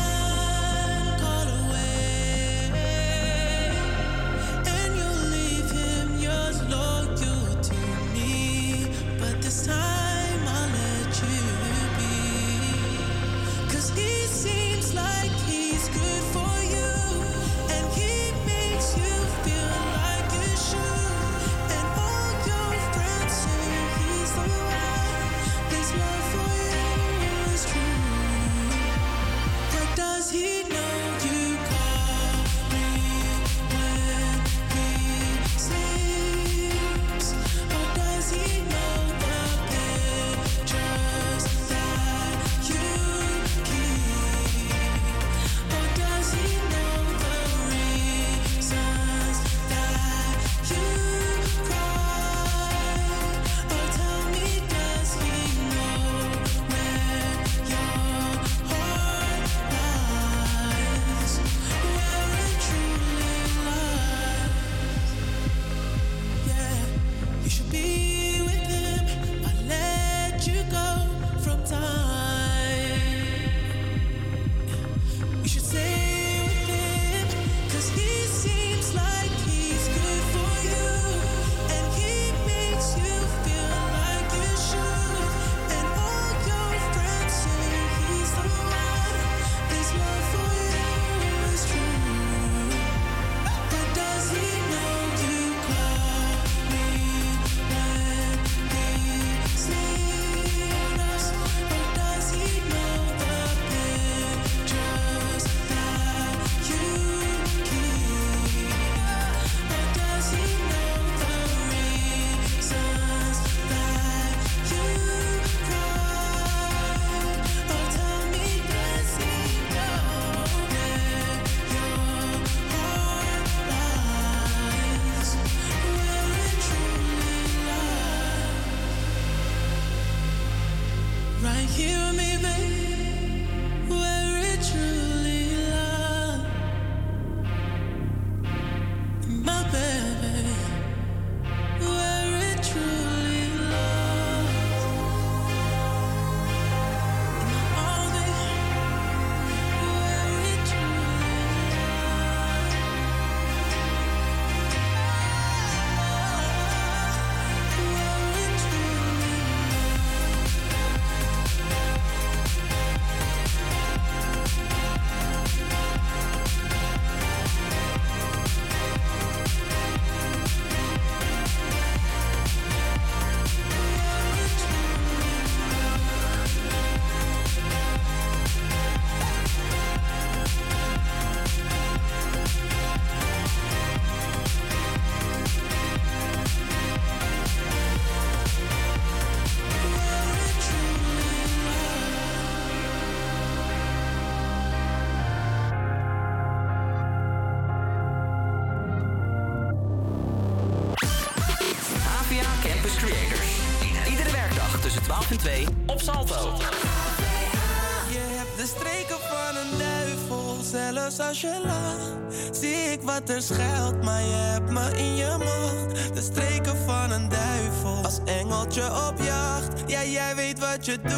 Als je lacht, zie ik wat er schuilt. Maar je hebt me in je macht. De streken van een duivel. Als engeltje op jacht. Ja, jij weet wat je doet.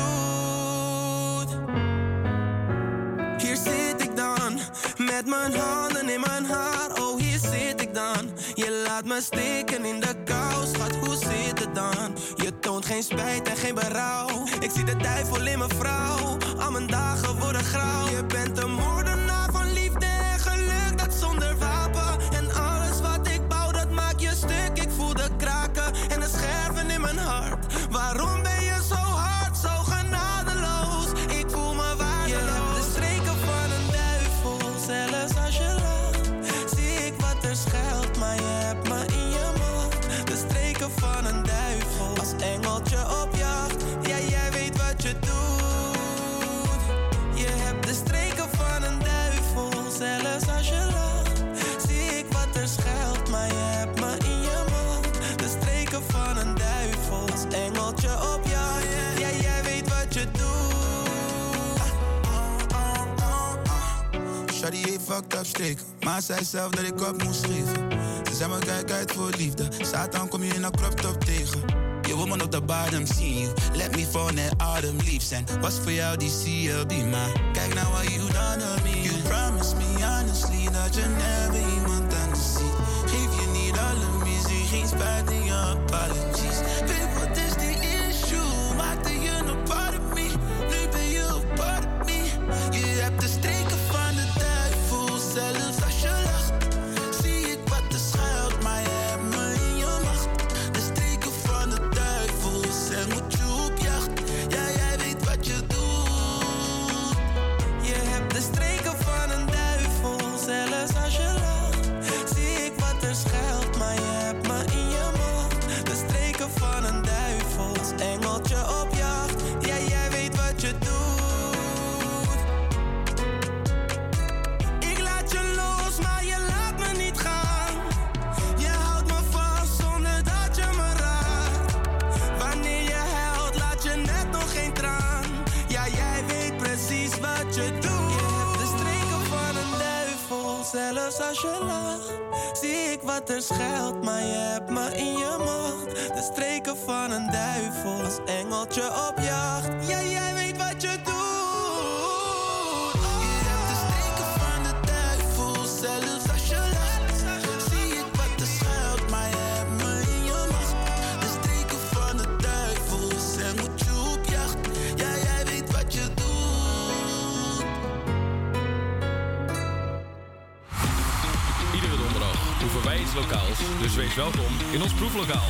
Hier zit ik dan. Met mijn handen in mijn haar. Oh, hier zit ik dan. Je laat me steken in de kou. Schat, hoe zit het dan? Je toont geen spijt en geen berouw. Ik zie de duivel in mijn vrouw. Maar zei zelf dat ik op moest geven. Ze zei me kijk uit voor liefde. Satan kom je in een crop top tegen. Je me op de bottom zien you. Let me fall net adem lief zijn. Was voor jou die CLB, maar kijk nou what you done to me. You promised me honestly dat je never iemand als je lacht. Zie ik wat er schuilt, maar je hebt me in je macht. De streken van een duivel, engeltje op jacht. Ja, jij Dus wees welkom in ons proeflokaal.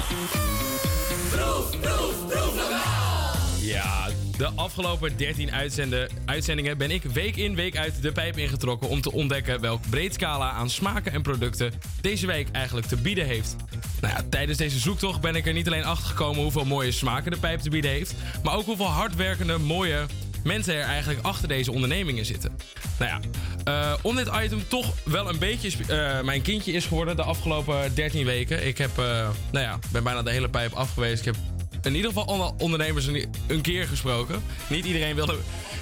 Proef, proef, proeflokaal. Ja, de afgelopen 13 uitzenden, uitzendingen ben ik week in week uit de pijp ingetrokken om te ontdekken welk breed scala aan smaken en producten deze week eigenlijk te bieden heeft. Nou ja, tijdens deze zoektocht ben ik er niet alleen achter gekomen hoeveel mooie smaken de pijp te bieden heeft, maar ook hoeveel hardwerkende, mooie mensen er eigenlijk achter deze ondernemingen zitten. Nou ja, eh, om dit item toch wel een beetje eh, mijn kindje is geworden de afgelopen 13 weken. Ik heb, eh, nou ja, ben bijna de hele pijp afgewezen. Ik heb in ieder geval alle ondernemers een, keer gesproken. Niet iedereen wilde.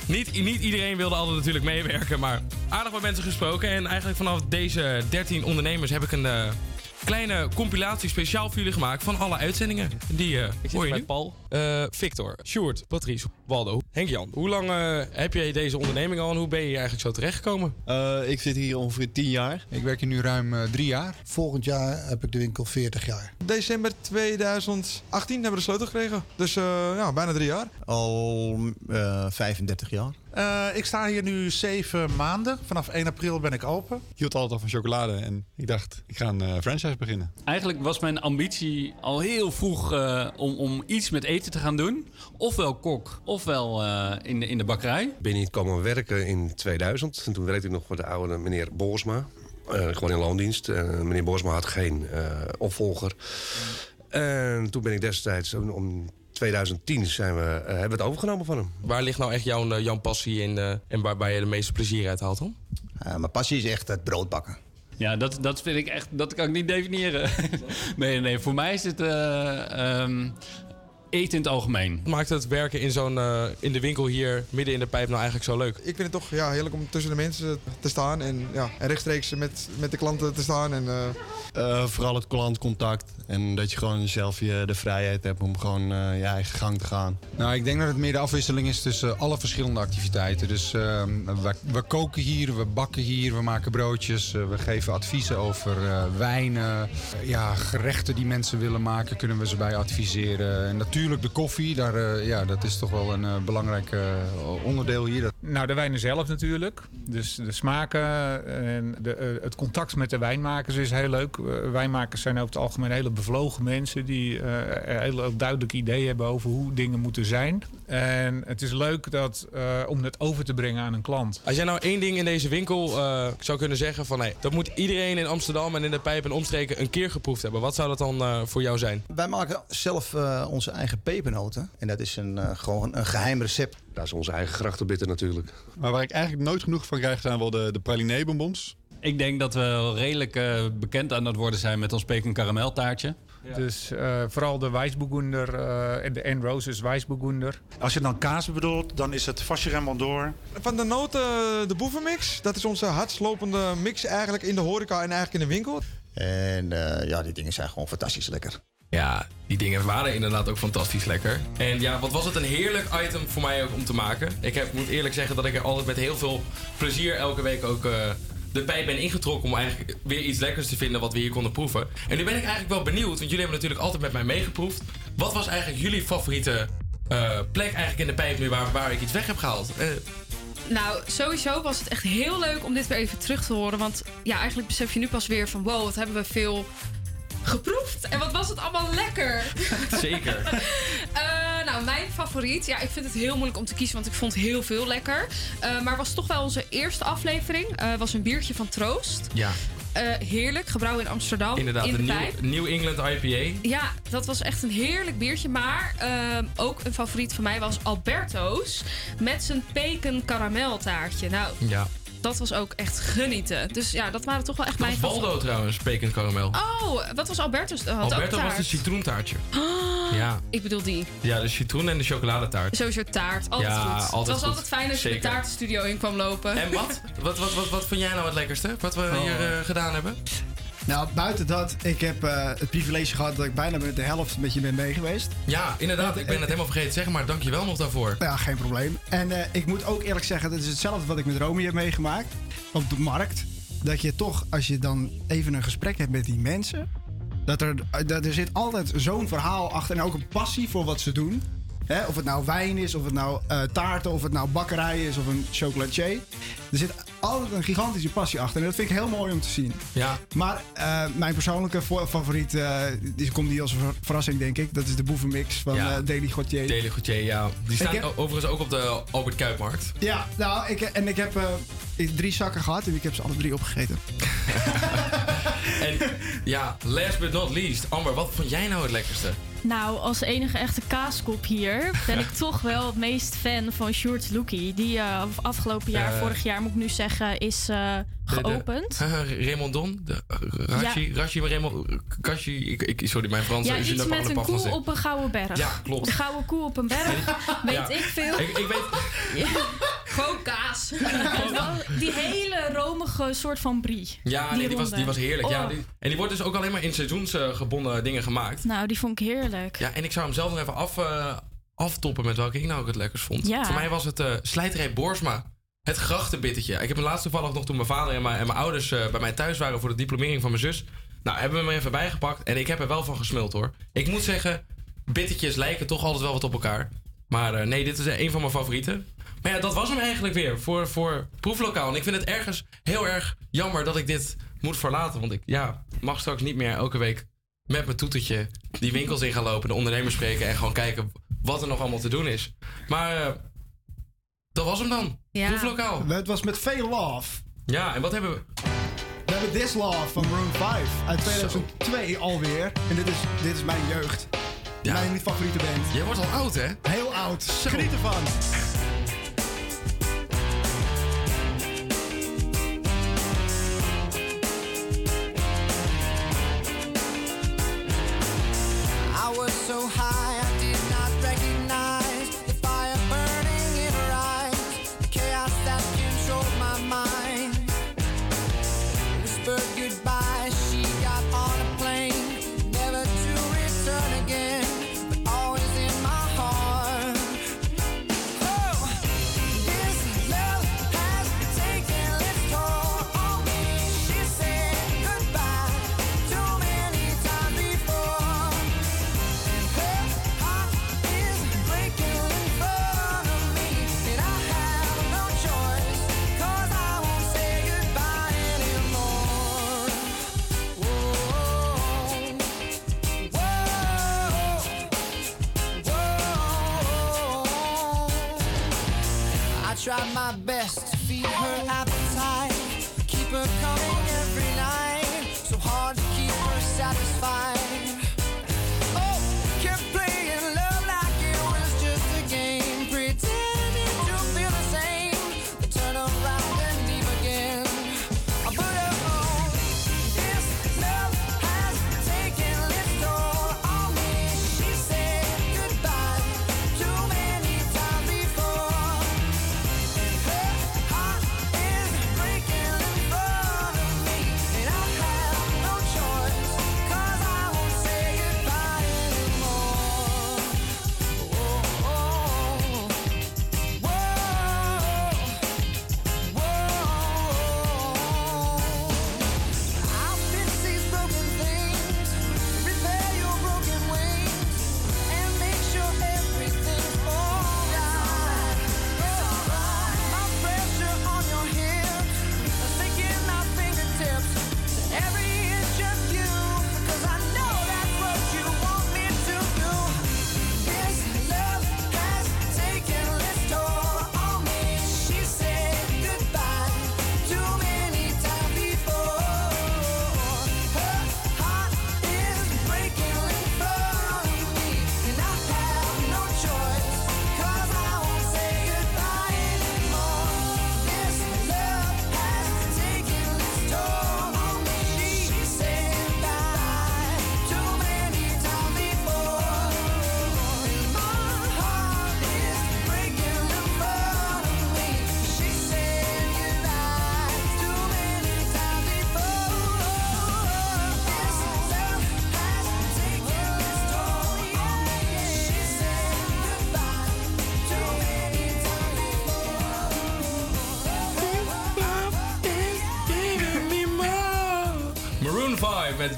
Niet, niet iedereen wilde altijd natuurlijk meewerken, maar aardig wat mensen gesproken. En eigenlijk vanaf deze 13 ondernemers heb ik een kleine compilatie speciaal voor jullie gemaakt van alle uitzendingen. Die eh Ik hoor zit je bij nu. Paul, eh, Victor, Sjoerd, Patrice, Waldo, Henk-Jan. Hoe lang eh, heb jij deze onderneming al en hoe ben je hier eigenlijk zo terechtgekomen? Eh, ik zit hier ongeveer 10 jaar. Ik werk hier nu ruim eh, drie jaar. Volgend jaar heb ik de winkel 40 jaar. December 2018 hebben we de sleutel gekregen. Dus eh, ja, bijna drie jaar. Al eh 35 jaar. Eh, ik sta hier nu zeven maanden. Vanaf 1 april ben ik open. Ik hield altijd al van chocolade en ik dacht, ik ga een eh, franchise beginnen. Eigenlijk was mijn ambitie al heel vroeg eh, om, om iets met eten te gaan doen. Ofwel kok, ofwel eh, in, de, in de bakkerij. Ik ben hier komen werken in 2000. En toen werkte ik nog voor de oude meneer Borsma. Eh, gewoon in loondienst. Eh, meneer Borsma had geen eh, opvolger. En toen ben ik destijds, om- om 2010 zijn we, eh, hebben we het overgenomen van hem. Waar ligt nou echt jouw, eh, jouw passie in eh, en waarbij je de meeste plezier uit haalt dan? mijn passie is echt het brood bakken. Ja, dat, dat vind ik echt, dat kan ik niet definiëren. nee, nee, voor mij is het eh, ehm, eten in het algemeen. Maakt het werken in, zo'n, eh, in de winkel hier midden in de pijp nou eigenlijk zo leuk? Ik vind het toch ja, heerlijk om tussen de mensen te staan. En, ja, en rechtstreeks met, met de klanten te staan. En, eh, Eh, vooral het klantcontact. En dat je gewoon zelf je, de vrijheid hebt om gewoon eh, je eigen gang te gaan. Nou, ik denk dat het meer de afwisseling is tussen alle verschillende activiteiten. Dus ehm, we, we koken hier, we bakken hier, we maken broodjes, we geven adviezen over eh, wijnen. Eh, ja, gerechten die mensen willen maken, kunnen we ze bij adviseren. En natuurlijk de koffie, daar, eh, ja, dat is toch wel een eh, belangrijk eh, onderdeel hier. Nou, de wijnen zelf natuurlijk. Dus de smaken en de, eh, het contact met de wijnmakers is heel leuk. Eh, wijnmakers zijn over het algemeen hele bevlogen mensen die eh, een heel duidelijk idee hebben over hoe dingen moeten zijn. En het is leuk dat, eh, om het over te brengen aan een klant. Als jij nou één ding in deze winkel eh, zou kunnen zeggen van... Hey, dat moet iedereen in Amsterdam en in de pijp en omstreken een keer geproefd hebben. Wat zou dat dan eh, voor jou zijn? Wij maken zelf eh, onze eigen pepernoten. En dat is een, eh, gewoon een geheim recept. Dat is onze eigen grachtenbitter natuurlijk. Maar waar ik eigenlijk nooit genoeg van krijg zijn wel de, de pralinee bonbons. Ik denk dat we wel redelijk eh, bekend aan het worden zijn met ons pecan karameltaartje. Dus eh, vooral de Weissburgunder eh, en de N Roses Weissburgunder. Als je dan kaas bedoelt, dan is het door. Van de noten de boevenmix. Dat is onze hardslopende mix eigenlijk in de horeca en eigenlijk in de winkel. En eh, ja, die dingen zijn gewoon fantastisch lekker. Ja, die dingen waren inderdaad ook fantastisch lekker. En ja, wat was het een heerlijk item voor mij ook om te maken. Ik heb, moet eerlijk zeggen dat ik er altijd met heel veel plezier elke week ook eh, de pijp ben ingetrokken... om eigenlijk weer iets lekkers te vinden wat we hier konden proeven. En nu ben ik eigenlijk wel benieuwd, want jullie hebben natuurlijk altijd met mij meegeproefd. Wat was eigenlijk jullie favoriete eh, plek eigenlijk in de pijp nu waar, waar ik iets weg heb gehaald? Eh, Nou, sowieso was het echt heel leuk om dit weer even terug te horen. Want ja, eigenlijk besef je nu pas weer van... wow, wat hebben we veel geproefd. En wat was het allemaal lekker. zeker. Eh, nou, mijn favoriet. Ja, ik vind het heel moeilijk om te kiezen, want ik vond heel veel lekker. Eh, maar was toch wel onze eerste aflevering. Eh, was een biertje van Troost. Ja, heerlijk, gebrouwen in Amsterdam. inderdaad. in de Een. New, New England IPA. Ja, dat was echt een heerlijk biertje. Maar ook een favoriet van mij was Alberto's. Met zijn pecan karameltaartje. Nou, Ja. Dat was ook echt genieten. Dus ja, dat waren toch wel echt Dat mijn Baldo trouwens, pecan caramel. Oh, wat was Alberto's? Had ook Alberto was de citroentaartje. Ah, Ja. Ik bedoel die. Ja, de citroen en de chocoladetaart. Sowieso taart. Altijd Ja, goed. altijd het was goed. altijd fijn als je Zeker. de taartenstudio in kwam lopen. En wat? Wat, wat, wat, wat vond jij nou het lekkerste? Wat we Oh. hier eh, gedaan hebben? Nou, buiten dat, ik heb eh, het privilege gehad dat ik bijna met de helft met je ben mee geweest. Ja, inderdaad. Ik ben het helemaal vergeten te zeggen, maar dankjewel nog daarvoor. Ja, geen probleem. En eh, ik moet ook eerlijk zeggen, dat is hetzelfde wat ik met Romy heb meegemaakt op de markt. Dat je toch, als je dan even een gesprek hebt met die mensen, dat er, dat er zit altijd zo'n verhaal achter en ook een passie voor wat ze doen. Hè, of het nou wijn is, of het nou eh, taarten, of het nou bakkerij is, of een chocolatier. Er zit altijd een gigantische passie achter. En dat vind ik heel mooi om te zien. Ja. Maar eh, mijn persoonlijke vo- favoriet, eh, die komt niet als een ver- verrassing, denk ik. Dat is de boevenmix van Ja. Daily Gautier. Deli Gautier, ja. Die heb- o- overigens ook op de Albert Kuipmarkt. Ja, nou, ik, en ik heb ik- drie zakken gehad en ik heb ze alle drie opgegeten. En ja, last but not least. Amber, wat vond jij nou het lekkerste? Nou, als enige echte kaaskop hier ben ik toch wel het meest fan van Sjoerd Loekie. Die eh, afgelopen jaar, Eh. vorig jaar moet ik nu zeggen, is eh, De- de- geopend. Raymond Don? De, Rashi, Rashi, Raymond, Kashi, ik, ik, sorry, mijn Frans ja, is iets met een koe op een gouden berg. Ja, klopt. Een gouden koe op een berg, weet Ja. ik veel. Ik, ik weet, Gewoon kaas. die hele romige soort van brie. ja, nee, die, was, die was heerlijk. Ja, Oh. die- en die wordt dus ook alleen maar in seizoensgebonden dingen gemaakt. Nou, die vond ik heerlijk. Ja, en ik zou hem zelf nog even af, eh, aftoppen met welke ik nou ook het lekkerst vond. Ja. Voor mij was het eh slijterij Borsma. Het grachtenbittetje. Ik heb hem laatst toevallig nog toen mijn vader en mijn, en mijn ouders eh, bij mij thuis waren voor de diplomering van mijn zus. Nou, hebben we hem even bijgepakt en ik heb er wel van gesmuld hoor. Ik moet zeggen, bittertjes lijken toch altijd wel wat op elkaar. Maar eh, nee, dit is een van mijn favorieten. Maar ja, dat was hem eigenlijk weer voor, voor proeflokaal. En ik vind het ergens heel erg jammer dat ik dit moet verlaten. Want ik ja, mag straks niet meer elke week met mijn toetertje die winkels in gaan lopen, de ondernemers spreken en gewoon kijken wat er nog allemaal te doen is. Maar eh, dat was hem dan. Proeflokaal. Het was met veel love. Ja, en wat hebben we? We hebben This Love van Maroon 5 uit 2002 alweer. En dit is, dit is mijn jeugd. Mijn favoriete band. Jij wordt al oud, hè? Heel oud. Geniet ervan. I was so high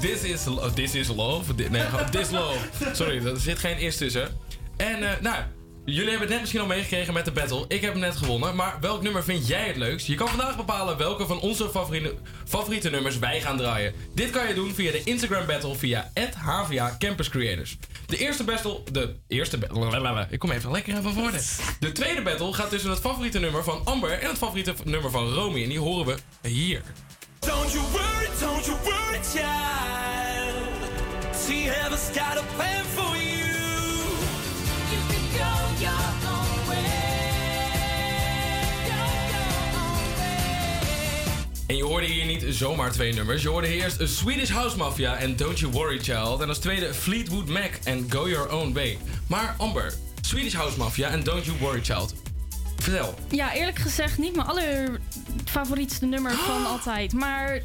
This Is, oh, This is Love. Di- Nee, This Love. Sorry, er zit geen is tussen. En eh, nou, jullie hebben het net misschien al meegekregen met de battle. Ik heb hem net gewonnen. Maar welk nummer vind jij het leukst? Je kan vandaag bepalen welke van onze favoriete, favoriete nummers wij gaan draaien. Dit kan je doen via de Instagram battle via HVA Campus Creators. De eerste battle, de eerste battle, ik kom even lekker even voor De tweede battle gaat tussen het favoriete nummer van Amber en het favoriete nummer van Romy. En die horen we hier. Don't you worry, don't you worry, child. See, heaven's got a plan for you. You can go your own En je hoorde hier niet zomaar twee nummers. Je hoorde eerst Swedish House Mafia en Don't You Worry Child. En als tweede Fleetwood Mac en Go Your Own Way. Maar Amber, Swedish House Mafia en Don't You Worry Child. Vertel. Ja, eerlijk gezegd niet mijn allerfavorietste nummer van altijd. Maar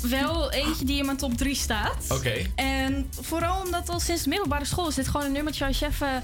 wel eentje die in mijn top 3 staat. Oké. En vooral omdat al sinds de middelbare school is dit gewoon een nummertje als je even...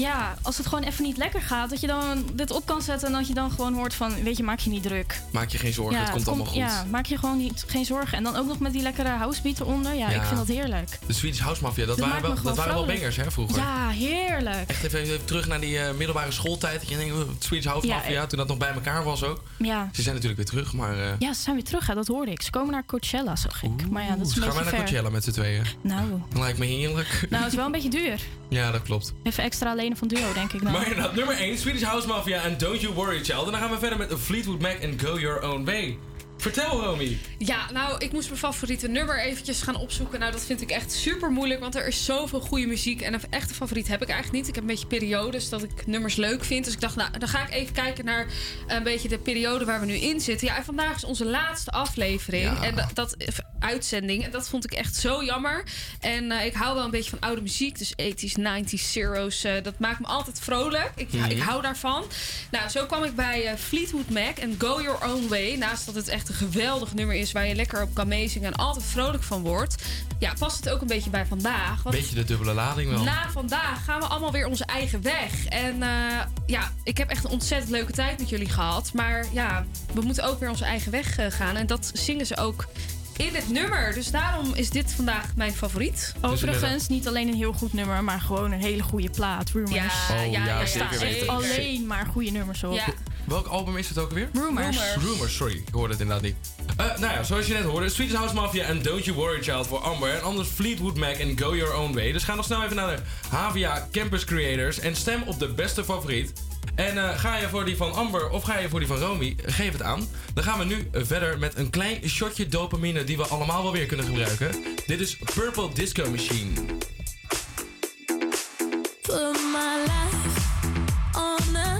Ja, als het gewoon even niet lekker gaat, dat je dan dit op kan zetten en dat je dan gewoon hoort van, weet je, maak je niet druk. Maak je geen zorgen, het komt allemaal goed. Ja, maak je gewoon niet, geen zorgen. En dan ook nog met die lekkere housebeat eronder. Ja, Ja. ik vind dat heerlijk. De Swedish House Mafia, dat, Dat waren, wel, dat waren wel bangers hè, vroeger. Ja, heerlijk. Echt even, even terug naar die eh, middelbare schooltijd. Dat je denkt, oh, Swedish House Mafia, ik- toen dat nog bij elkaar was ook. Ja. Ze zijn natuurlijk weer terug, maar... eh, Ja, ze zijn weer terug, hè, dat hoorde ik. Ze komen naar Coachella, zag ik. maar ja, dat is een gaan wij naar ver. Coachella met z'n tweeën? Nou, Lijkt me heerlijk. nou, het is wel een beetje duur. Ja, dat klopt. Even extra van Duo, denk ik dan. Maar nummer 1, Swedish House Mafia en Don't You Worry Child. En dan gaan we verder met Fleetwood Mac en Go Your Own Way. Vertel, Romy. Ja, nou, ik moest mijn favoriete nummer eventjes gaan opzoeken. Nou, dat vind ik echt super moeilijk, want er is zoveel goede muziek. En een echte favoriet heb ik eigenlijk niet. Ik heb een beetje periodes dat ik nummers leuk vind. Dus ik dacht, nou, dan ga ik even kijken naar een beetje de periode waar we nu in zitten. Ja, en vandaag is onze laatste aflevering. Ja. En dat, dat uitzending. En dat vond ik echt zo jammer. En eh, ik hou wel een beetje van oude muziek. Dus 80s, 90s, zeros. eh, dat maakt me altijd vrolijk. Ik, Mhm. ik hou daarvan. Nou, zo kwam ik bij eh, Fleetwood Mac en Go Your Own Way. Naast dat het echt een geweldig nummer is waar je lekker op kan meezingen en altijd vrolijk van wordt. Ja, past het ook een beetje bij vandaag. Want Beetje de dubbele lading wel. na vandaag gaan we allemaal weer onze eigen weg. En eh, ja, ik heb echt een ontzettend leuke tijd met jullie gehad. Maar ja, we moeten ook weer onze eigen weg eh, gaan. En dat zingen ze ook in het nummer. Dus daarom is dit vandaag mijn favoriet. Overigens, niet alleen een heel goed nummer, maar gewoon een hele goede plaat. Rumors. Ja, Oh, ja, ja, ja, zeker weten. alleen maar goede nummers op. Ja. Welk album is het ook weer? Rumors. Rumors, sorry. Ik hoorde het inderdaad niet. Eh, nou ja, zoals je net hoorde, Swedish House Mafia en Don't You Worry Child voor Amber. En anders Fleetwood Mac en Go Your Own Way. Dus ga nog snel even naar de HVA Campus Creators en stem op de beste favoriet. En eh, ga je voor die van Amber of ga je voor die van Romy, geef het aan. Dan gaan we nu eh, verder met een klein shotje dopamine die we allemaal wel weer kunnen gebruiken. Dit is Purple Disco Machine. Put my life on the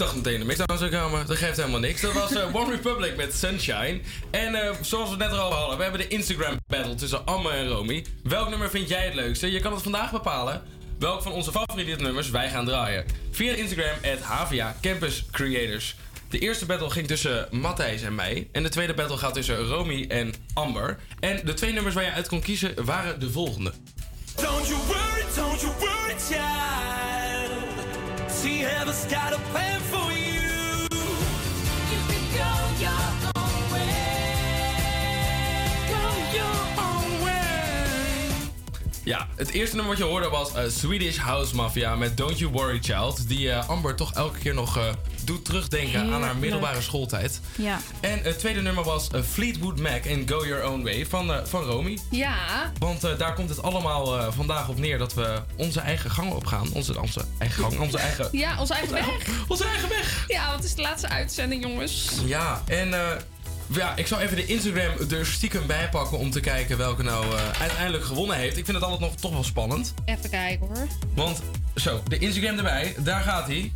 dacht meteen de mix aan zou komen. Dat geeft helemaal niks. Dat was eh, One Republic met Sunshine. En eh, zoals we net al hadden, we hebben de Instagram battle tussen Amme en Romy. Welk nummer vind jij het leukste? Je kan het vandaag bepalen. Welk van onze favoriete nummers wij gaan draaien. Via Instagram at HVA Campus Creators. De eerste battle ging tussen Matthijs en mij. En de tweede battle gaat tussen Romy en Amber. En de twee nummers waar je uit kon kiezen waren de volgende. Don't you worry, don't you worry, child. See, heaven's got a plan Ja, het eerste nummer wat je hoorde was eh, Swedish House Mafia met Don't You Worry Child. Die eh, Amber toch elke keer nog eh, doet terugdenken aan haar middelbare schooltijd. Ja. En het tweede nummer was Fleetwood Mac en Go Your Own Way van, van Romy. Ja. Want daar komt het allemaal vandaag op neer dat we onze eigen gang opgaan. Onze, onze eigen gang, onze eigen... Ja, onze eigen weg. Onze eigen weg. Ja, het is de laatste uitzending, jongens. Ja, en ja, ik zal even de Instagram er stiekem bij pakken om te kijken welke nou eh, uiteindelijk gewonnen heeft. Ik vind het altijd nog toch wel spannend. Even kijken hoor. Want, zo, de Instagram erbij, daar gaat hij.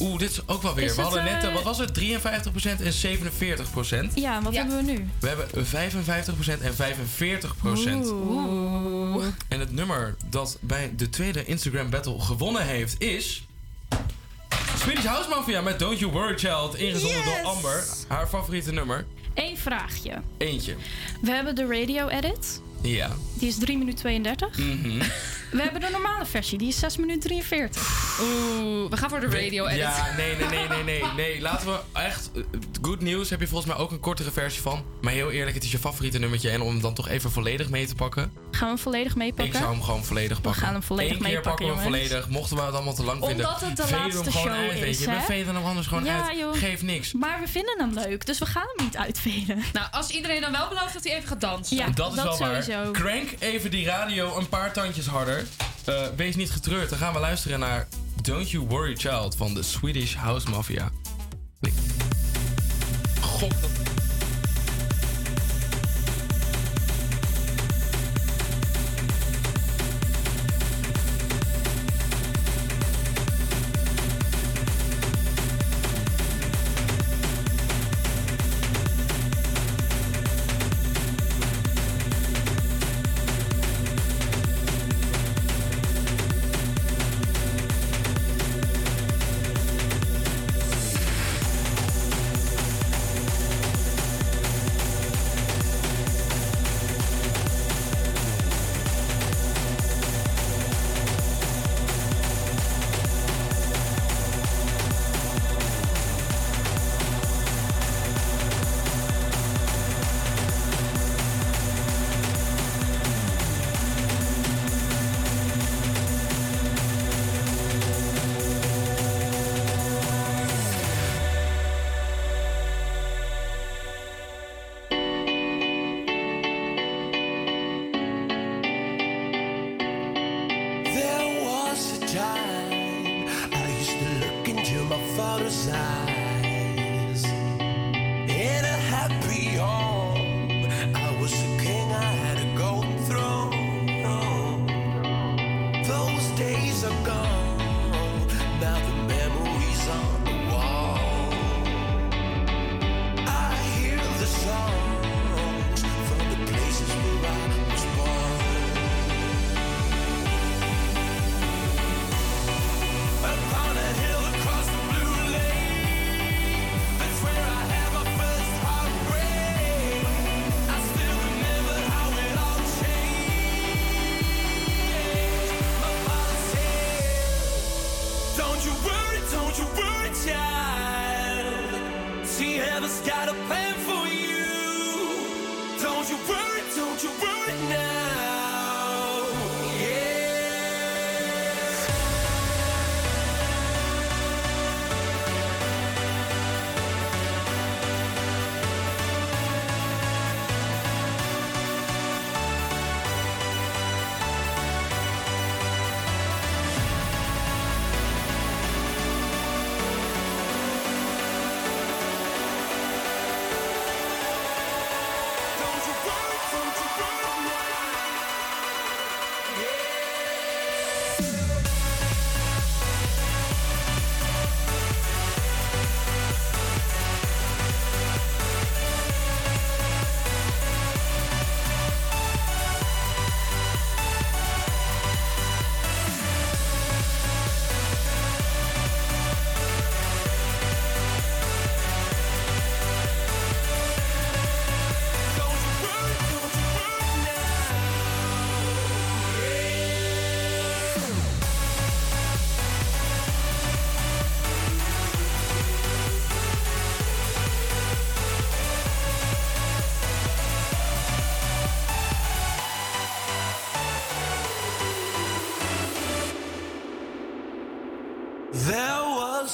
Oeh, dit is ook wel weer. Is we het, hadden net, eh, wat was het? 53% en 47%. Ja, wat hebben we nu? We hebben 55% en 45%. Oeh. En het nummer dat bij de tweede Instagram battle gewonnen heeft is... Swedish House Mafia met Don't You Worry Child. Ingezonden door Amber. Haar favoriete nummer. Eén vraagje. Eentje. We hebben de radio edit. Ja. Die is 3 minuten 32. Mhm. We hebben de normale versie. Die is 6 minuten 43. Oeh, we gaan voor de radio edit. Ja, nee, nee, nee, nee, nee, nee. Laten we echt... eh, Good News heb je volgens mij ook een kortere versie van. Maar heel eerlijk, het is je favoriete nummertje. En om hem dan toch even volledig mee te pakken... Gaan we hem volledig meepakken? Ik zou hem gewoon volledig pakken. gaan hem volledig Eén keer meepakken, pakken we hem volledig. Mochten we het allemaal te lang vinden. Omdat het de we laatste hem gewoon show uit, weet is, je. We veden hem anders gewoon Ja, uit. joh. Geeft niks. Maar we vinden hem leuk, dus we gaan hem niet uitveden. Nou, als iedereen dan wel belooft dat hij even gaat dansen. Ja, dat is wel sowieso. Crank even die radio een paar tandjes harder. Eh, wees niet getreurd. Dan gaan we luisteren naar Don't You Worry Child van de Swedish House Mafia. Nee. God. Don't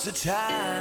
was a time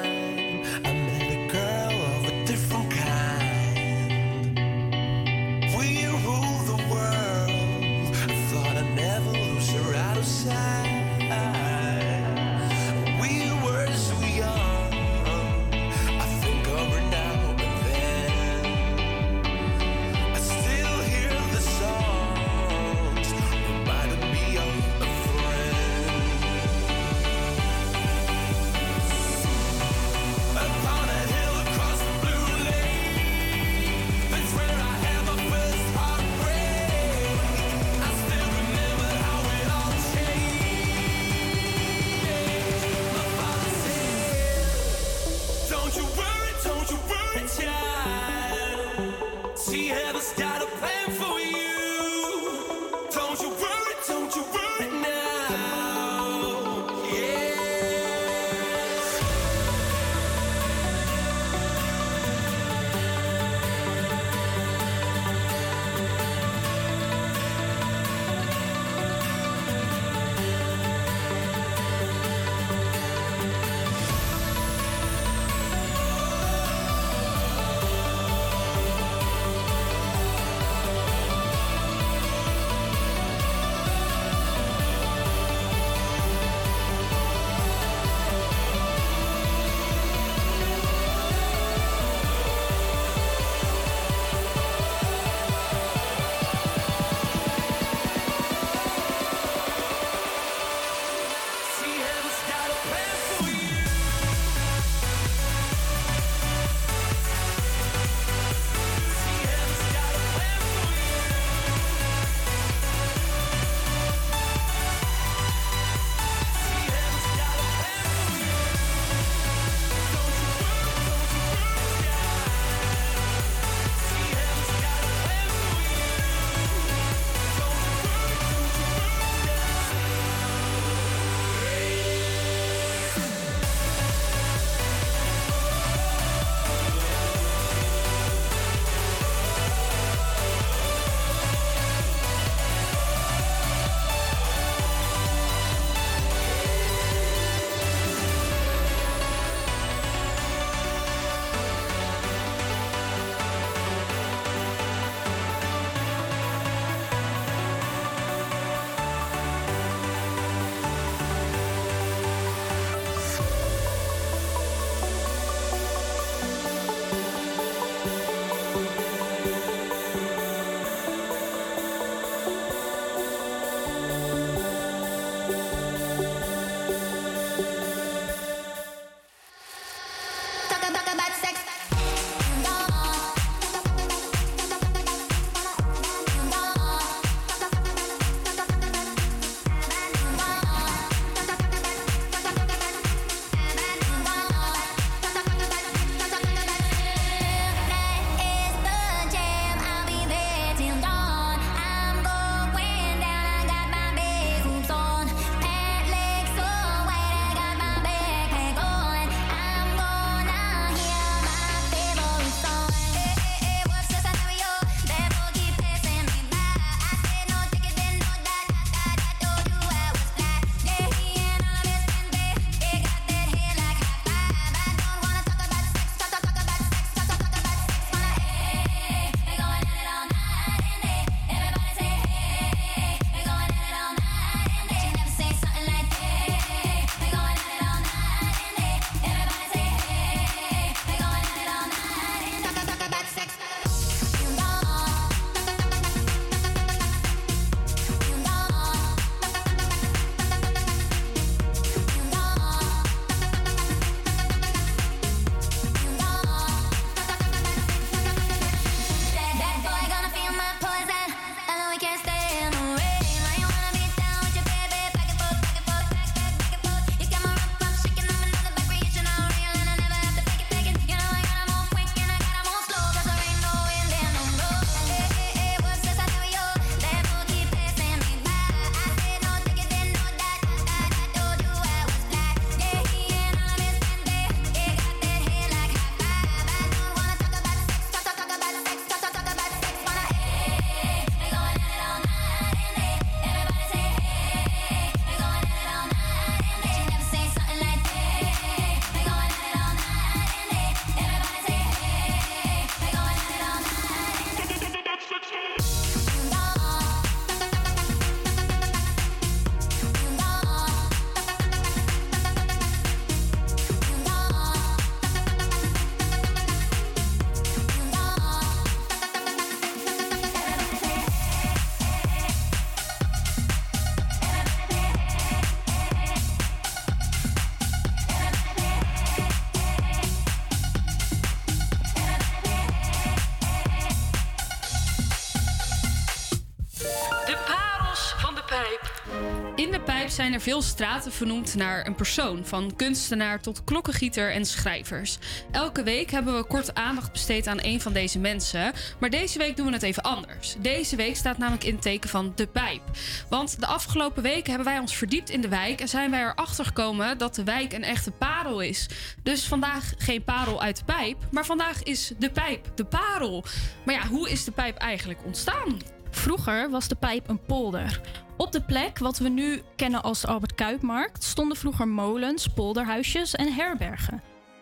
zijn er veel straten vernoemd naar een persoon, van kunstenaar tot klokkengieter en schrijvers. Elke week hebben we kort aandacht besteed aan een van deze mensen, maar deze week doen we het even anders. Deze week staat namelijk in het teken van de Pijp. Want de afgelopen weken hebben wij ons verdiept in de wijk en zijn wij erachter gekomen dat de wijk een echte parel is. Dus vandaag geen parel uit de pijp, maar vandaag is de pijp de parel. Maar ja, hoe is de pijp eigenlijk ontstaan? Vroeger was de pijp een polder. Op de plek wat we nu kennen als Albert Kuipmarkt stonden vroeger molens, polderhuisjes en herbergen.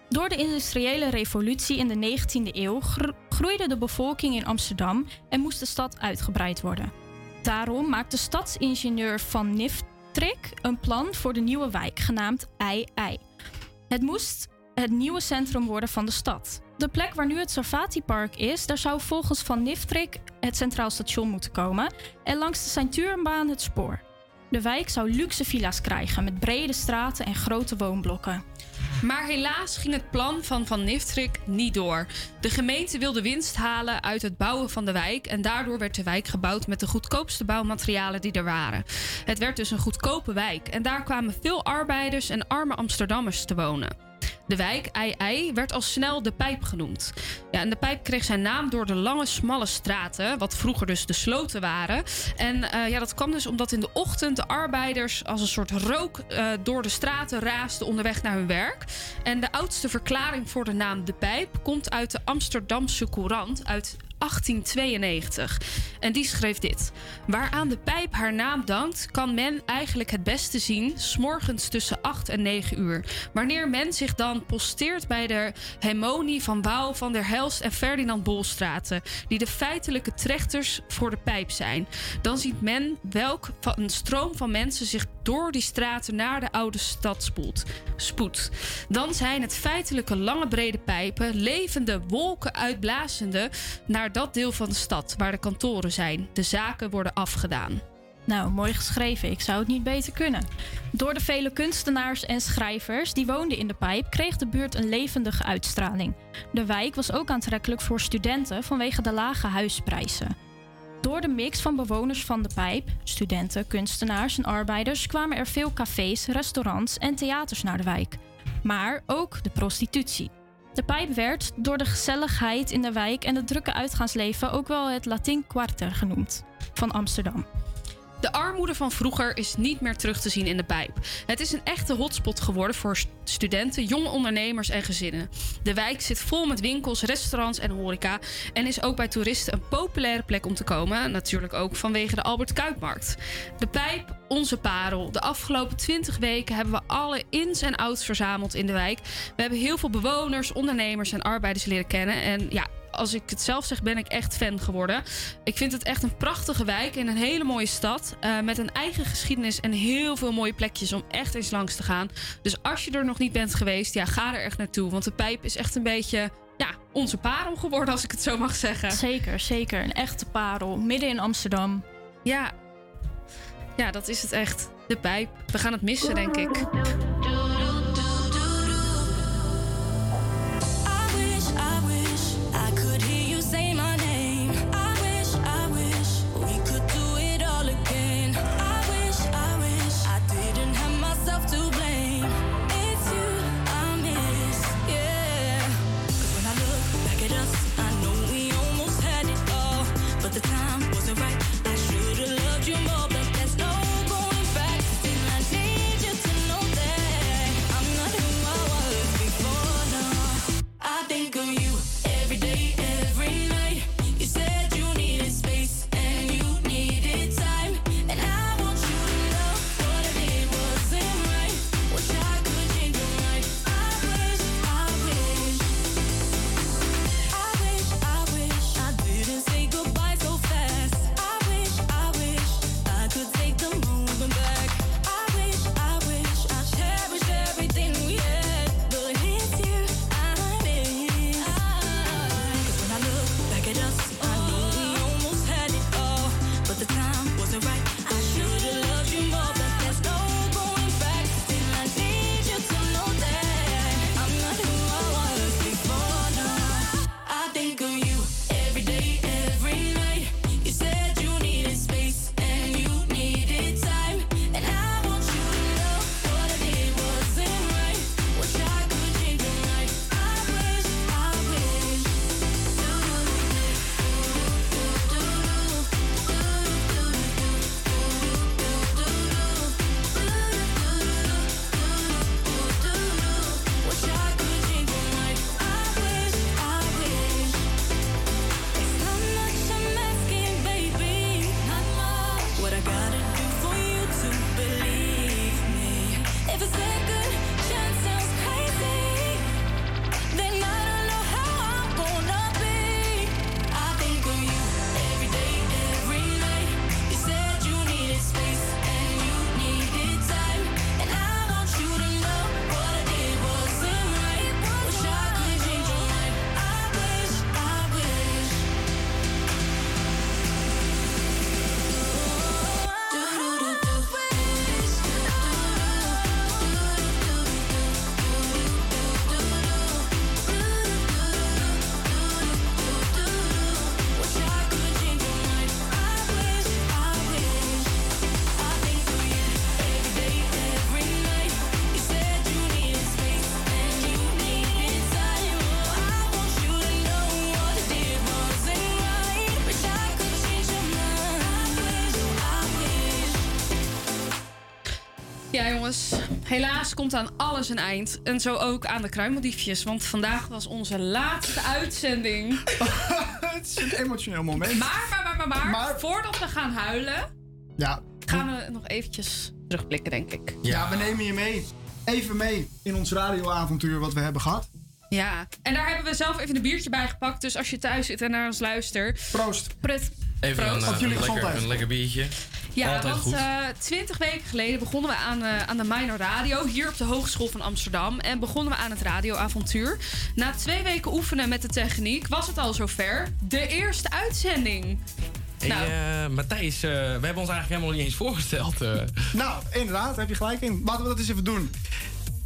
Door de industriële revolutie in de 19e eeuw gro- groeide de bevolking in Amsterdam en moest de stad uitgebreid worden. Daarom maakte stadsingenieur Van Niftrik een plan voor de nieuwe wijk genaamd Ei-Ei. Het moest het nieuwe centrum worden van de stad. De plek waar nu het Sarfati-park is, daar zou volgens Van Niftrik het Centraal Station moeten komen en langs de Sint-Turenbaan het spoor. De wijk zou luxe villa's krijgen met brede straten en grote woonblokken. Maar helaas ging het plan van Van Niftrik niet door. De gemeente wilde winst halen uit het bouwen van de wijk en daardoor werd de wijk gebouwd met de goedkoopste bouwmaterialen die er waren. Het werd dus een goedkope wijk en daar kwamen veel arbeiders en arme Amsterdammers te wonen. De wijk Ei-Ei werd al snel de Pijp genoemd. Ja, en de Pijp kreeg zijn naam door de lange, smalle straten, wat vroeger dus de sloten waren. En eh, ja, dat kwam dus omdat in de ochtend de arbeiders als een soort rook eh, door de straten raasden onderweg naar hun werk. En de oudste verklaring voor de naam De Pijp komt uit de Amsterdamse Courant uit 1892. En die schreef dit. Waaraan de pijp haar naam dankt, kan men eigenlijk het beste zien... s'morgens tussen 8 en 9 uur. Wanneer men zich dan posteert bij de hemonie van Wouw, Van der Helst en Ferdinand Bolstraten... die de feitelijke trechters voor de pijp zijn... dan ziet men welk een stroom van mensen zich door die straten naar de oude stad spoelt. spoedt. Dan zijn het feitelijke lange brede pijpen, levende wolken uitblazende naar dat deel van de stad waar de kantoren zijn. De zaken worden afgedaan. Nou, mooi geschreven. Ik zou het niet beter kunnen. Door de vele kunstenaars en schrijvers die woonden in de pijp, kreeg de buurt een levendige uitstraling. De wijk was ook aantrekkelijk voor studenten vanwege de lage huisprijzen. Door de mix van bewoners van de pijp, studenten, kunstenaars en arbeiders, kwamen er veel cafés, restaurants en theaters naar de wijk. Maar ook de prostitutie. De pijp werd door de gezelligheid in de wijk en het drukke uitgaansleven ook wel het Latin Quarter genoemd van Amsterdam. De armoede van vroeger is niet meer terug te zien in de pijp. Het is een echte hotspot geworden voor st- studenten, jonge ondernemers en gezinnen. De wijk zit vol met winkels, restaurants en horeca en is ook bij toeristen een populaire plek om te komen. Natuurlijk ook vanwege de Albert Kuipmarkt. De pijp, onze parel. De afgelopen 20 weken hebben we alle ins en outs verzameld in de wijk. We hebben heel veel bewoners, ondernemers en arbeiders leren kennen. En ja, als ik het zelf zeg, ben ik echt fan geworden. Ik vind het echt een prachtige wijk in een hele mooie stad. eh, met een eigen geschiedenis en heel veel mooie plekjes om echt eens langs te gaan. Dus als je er nog niet bent geweest, ja, ga er echt naartoe. Want de pijp is echt een beetje ja, onze parel geworden, als ik het zo mag zeggen. Zeker, zeker. Een echte parel. Midden in Amsterdam. Ja, ja dat is het echt. De pijp. We gaan het missen, denk ik. Ja, jongens. Helaas komt aan alles een eind. En zo ook aan de kruimeldiefjes. Want vandaag was onze laatste uitzending. Het is een emotioneel moment. Maar, maar, maar, maar, maar, voordat we gaan huilen, Ja, gaan we nog eventjes terugblikken, denk ik. ja. we nemen je mee. Even mee in ons radioavontuur wat we hebben gehad. Ja, en daar hebben we zelf even een biertje bij gepakt. Dus als je thuis zit en naar ons luistert. Proost. Prut. Even een, Proost. een, lekker, een lekker biertje. Ja, Altijd want goed. eh, twintig weken geleden begonnen we aan, eh, aan de Minor Radio hier op de Hogeschool van Amsterdam. En begonnen we aan het radioavontuur. Na twee weken oefenen met de techniek was het al zover. De eerste uitzending. Hey, Nou. eh, Matthijs, eh, we hebben ons eigenlijk helemaal niet eens voorgesteld. eh. Nou, inderdaad, daar heb je gelijk in. Laten we dat eens even doen.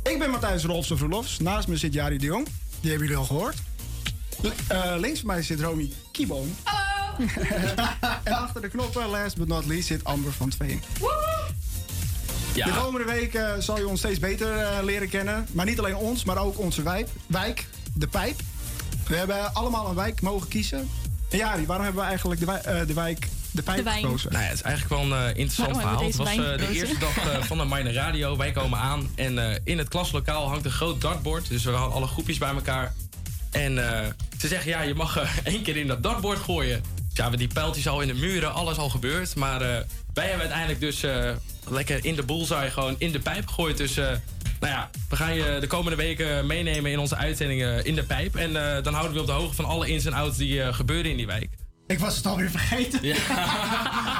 Ik ben Matthijs Rolfsen Verlofs. Naast me zit Jari de Jong. Die hebben jullie al gehoord. L- eh, links van mij zit Romy Kieboom. Hallo! en achter de knoppen, last but not least, zit Amber van Tveen. Ja. De komende weken zal je ons steeds beter eh, leren kennen. Maar niet alleen ons, maar ook onze wijk, wijk, de Pijp. We hebben allemaal een wijk mogen kiezen. En Jari, waarom hebben we eigenlijk de, wij- eh, de wijk, de Pijp De gekozen? Nou ja, het is eigenlijk wel een eh, interessant Waarom verhaal. Het was eh, de eerste dag van de Mine Radio. Wij komen aan en eh, in het klaslokaal hangt een groot dartboard. Dus we hadden alle groepjes bij elkaar. En eh, ze zeggen, ja, je mag één keer in dat dartboard gooien. Ja, we die pijltjes al in de muren, alles al gebeurd. Maar eh, wij hebben uiteindelijk dus eh, lekker in de bullseye gewoon in de pijp gegooid. Dus... eh, nou ja, we gaan je de komende weken meenemen in onze uitzendingen in de pijp. En dan houden we op de hoogte van alle ins en outs die gebeuren in die wijk. Ik was het alweer vergeten. Ja.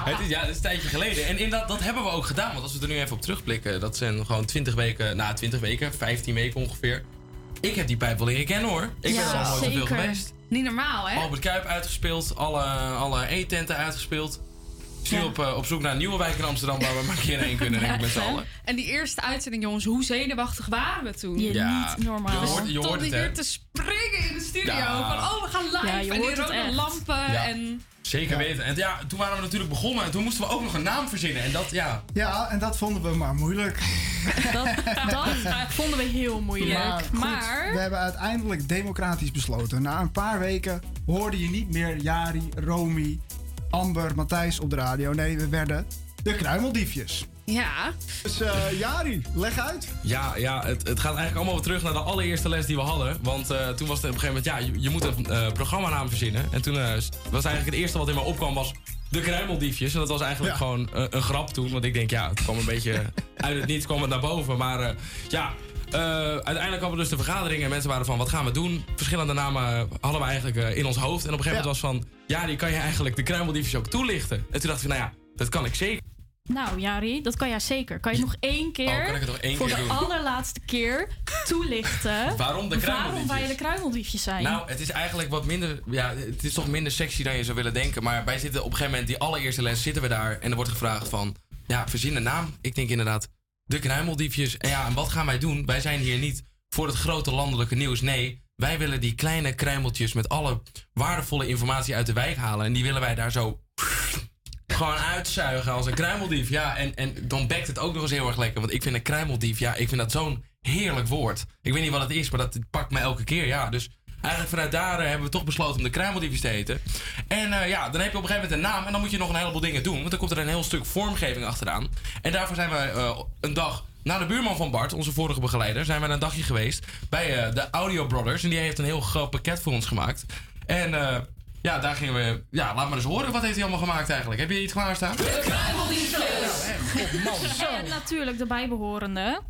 het is, ja, dat is een tijdje geleden. En inderdaad, dat hebben we ook gedaan. Want als we er nu even op terugblikken, dat zijn gewoon 20 weken, na 20 weken, 15 weken ongeveer. Ik heb die pijp wel leren kennen hoor. Ik ben er al nooit zoveel geweest. Niet normaal, hè? Albert Kuip uitgespeeld, alle, alle E-tenten uitgespeeld. Ik nu op, eh, op zoek naar een nieuwe wijk in Amsterdam waar we maar een keer heen kunnen, denk ik, met z'n allen. En die eerste uitzending, jongens, hoe zenuwachtig waren we toen? Je Ja, niet normaal. je hoort- je hoort het, hè? hier te springen in de studio. Ja. Van, oh, we gaan live. Ja, je en die rode lampen. Ja. En Zeker weten. En ja, toen waren we natuurlijk begonnen en toen moesten we ook nog een naam verzinnen. En dat, ja, Ja, en dat vonden we maar moeilijk. Dat, dat vonden we heel moeilijk. Maar, goed, Maar, we hebben uiteindelijk democratisch besloten. Na een paar weken hoorde je niet meer Jari, Romy, Amber, Matthijs op de radio. Nee, we werden de kruimeldiefjes. Ja, Dus eh, Jari, leg uit. Ja, ja het, het gaat eigenlijk allemaal weer terug naar de allereerste les die we hadden. Want eh, toen was het op een gegeven moment, ja, je, je moet een eh, programmanaam verzinnen. En toen was eigenlijk het eerste wat in me opkwam was de kruimeldiefjes. En dat was eigenlijk Ja. gewoon een grap toen. Want ik denk, ja, het kwam een beetje uit het niets kwam het naar boven. Maar eh, ja, eh, uiteindelijk hadden we dus de vergadering en mensen waren van, wat gaan we doen? Verschillende namen hadden we eigenlijk eh, in ons hoofd. En op een gegeven moment was van, ja, die kan je eigenlijk de kruimeldiefjes ook toelichten. En toen dacht ik, nou ja, dat kan ik zeker. Nou Jari, dat kan jij zeker. Kan je nog één keer, Oh, nog één voor keer de doen? allerlaatste keer toelichten Waarom de waarom wij de kruimeldiefjes zijn? Nou, het is eigenlijk wat minder. Ja, het is toch minder sexy dan je zou willen denken. Maar wij zitten op een gegeven moment, die allereerste les, zitten we daar. En er wordt gevraagd van. Ja, verzin een naam. Ik denk inderdaad. De kruimeldiefjes. En ja, en wat gaan wij doen? Wij zijn hier niet voor het grote landelijke nieuws. Nee, wij willen die kleine kruimeltjes met alle waardevolle informatie uit de wijk halen. En die willen wij daar zo. Gewoon uitzuigen als een kruimeldief. Ja, en, en dan bekt het ook nog eens heel erg lekker. Want ik vind een kruimeldief, ja, ik vind dat zo'n heerlijk woord. Ik weet niet wat het is, maar dat pakt me elke keer. Ja, dus eigenlijk vanuit daar eh, hebben we toch besloten om de kruimeldiefjes te eten. En eh, ja, dan heb je op een gegeven moment een naam. En dan moet je nog een heleboel dingen doen. Want dan komt er een heel stuk vormgeving achteraan. En daarvoor zijn we eh, een dag naar de buurman van Bart, onze vorige begeleider, zijn we een dagje geweest bij de Audio Brothers. En die heeft een heel groot pakket voor ons gemaakt. En ja, daar gingen we. Ja, laat maar eens horen. Wat heeft hij allemaal gemaakt eigenlijk? Heb je iets klaarstaan? En natuurlijk de bijbehorende,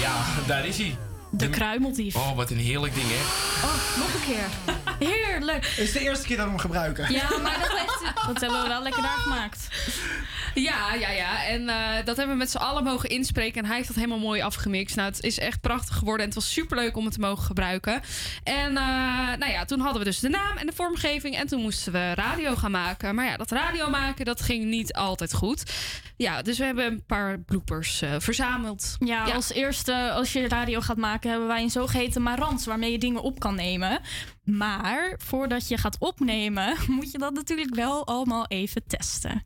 Ja, daar is hij. de kruimeldief. Oh, wat een heerlijk ding, hè? Oh, nog een keer. Heerlijk. Het is de eerste keer dat we hem gebruiken. Ja, maar dat, heeft, dat hebben we wel lekker daar gemaakt. Ja, ja, ja. En eh, dat hebben we met z'n allen mogen inspreken. En hij heeft dat helemaal mooi afgemixt. Nou, het is echt prachtig geworden. En het was superleuk om het te mogen gebruiken. En eh, nou ja, toen hadden we dus de naam en de vormgeving. En toen moesten we radio gaan maken. Maar ja, dat radio maken, dat ging niet altijd goed. Ja, dus we hebben een paar bloopers eh, verzameld. Ja, als eerste, als je radio gaat maken, hebben wij een zogeheten marans waarmee je dingen op kan nemen. Maar voordat je gaat opnemen, moet je dat natuurlijk wel allemaal even testen.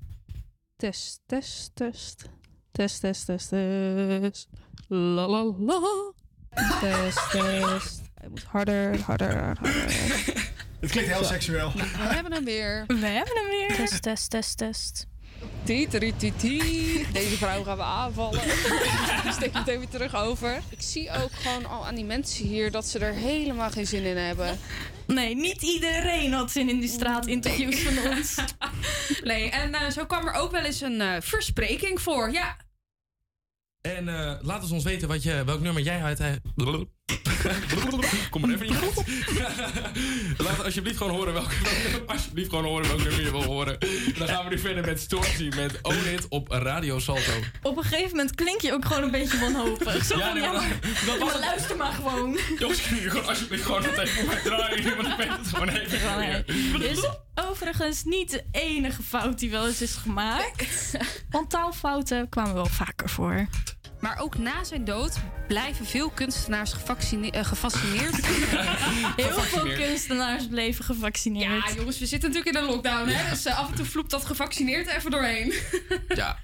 Test, test, test. Test, test, test, test. La la la. Test, test. Hij moet harder, harder, harder. Het klinkt heel seksueel. We hebben hem weer. We hebben hem weer. Test, test, test, test. Tieterititi. Deze vrouw gaan we aanvallen. Steek het even terug over. Ik zie ook gewoon al aan die mensen hier dat ze er helemaal geen zin in hebben. Nee, niet iedereen had zin in die straatinterviews van ons. Nee, en eh, zo kwam er ook wel eens een eh, verspreking voor. Ja, En eh, laat eens ons weten wat je, welk nummer jij uit... Kom maar even niet uit. Laat alsjeblieft gewoon horen welk, alsjeblieft gewoon horen welk nummer je wil horen. Dan gaan we nu verder met Stormzy met Own It op Radio Salto. Op een gegeven moment klink je ook gewoon een beetje wanhopig. Zo Ja, nee, maar maar, dat was maar het. luister maar gewoon. Jongens, kun je gewoon alsjeblieft gewoon dat even voor mij draaien? Want ik weet het gewoon even niet meer. Is overigens niet de enige fout die wel eens is gemaakt. Want taalfouten kwamen wel vaker voor. Maar ook na zijn dood blijven veel kunstenaars eh, gevaccineerd. Heel veel kunstenaars bleven gevaccineerd. Ja, jongens, we zitten natuurlijk in een lockdown, hè? Dus eh, af en toe vloept dat gevaccineerd even doorheen. Ja.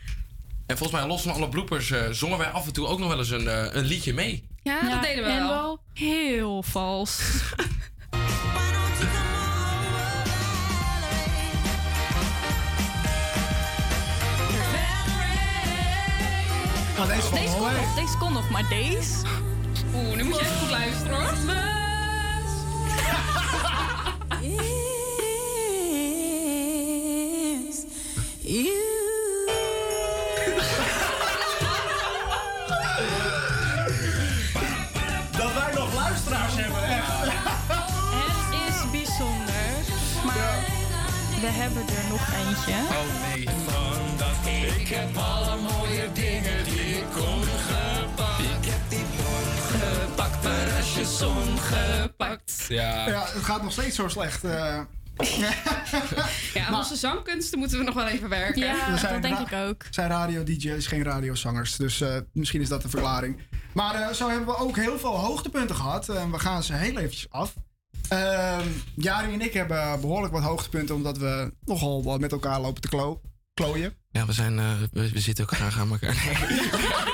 En volgens mij, los van alle bloepers, eh, zongen wij af en toe ook nog wel eens een, een liedje mee. Ja, dat deden we en wel. wel heel vals. Deze kon nog, deze kon nog, maar deze... Oeh, nu moet je even goed luisteren hoor. Dat wij nog luisteraars hebben, echt. Het is bijzonder. Maar we hebben er nog eentje. Oh nee. Ik heb alle mooie dingen die parasjes omgepakt. Ja. Ja, het gaat nog steeds zo slecht. eh. Ja, aan onze zangkunsten moeten we nog wel even werken. Er zijn ra- ook. zijn radio-dj's, geen radiozangers. Dus eh, misschien is dat de verklaring. Maar eh, zo hebben we ook heel veel hoogtepunten gehad. En we gaan ze heel eventjes af. Ehm Jari en ik hebben behoorlijk wat hoogtepunten... omdat we nogal wat met elkaar lopen te klo klooien. Ja, we, zijn, eh, we, we zitten ook graag aan elkaar.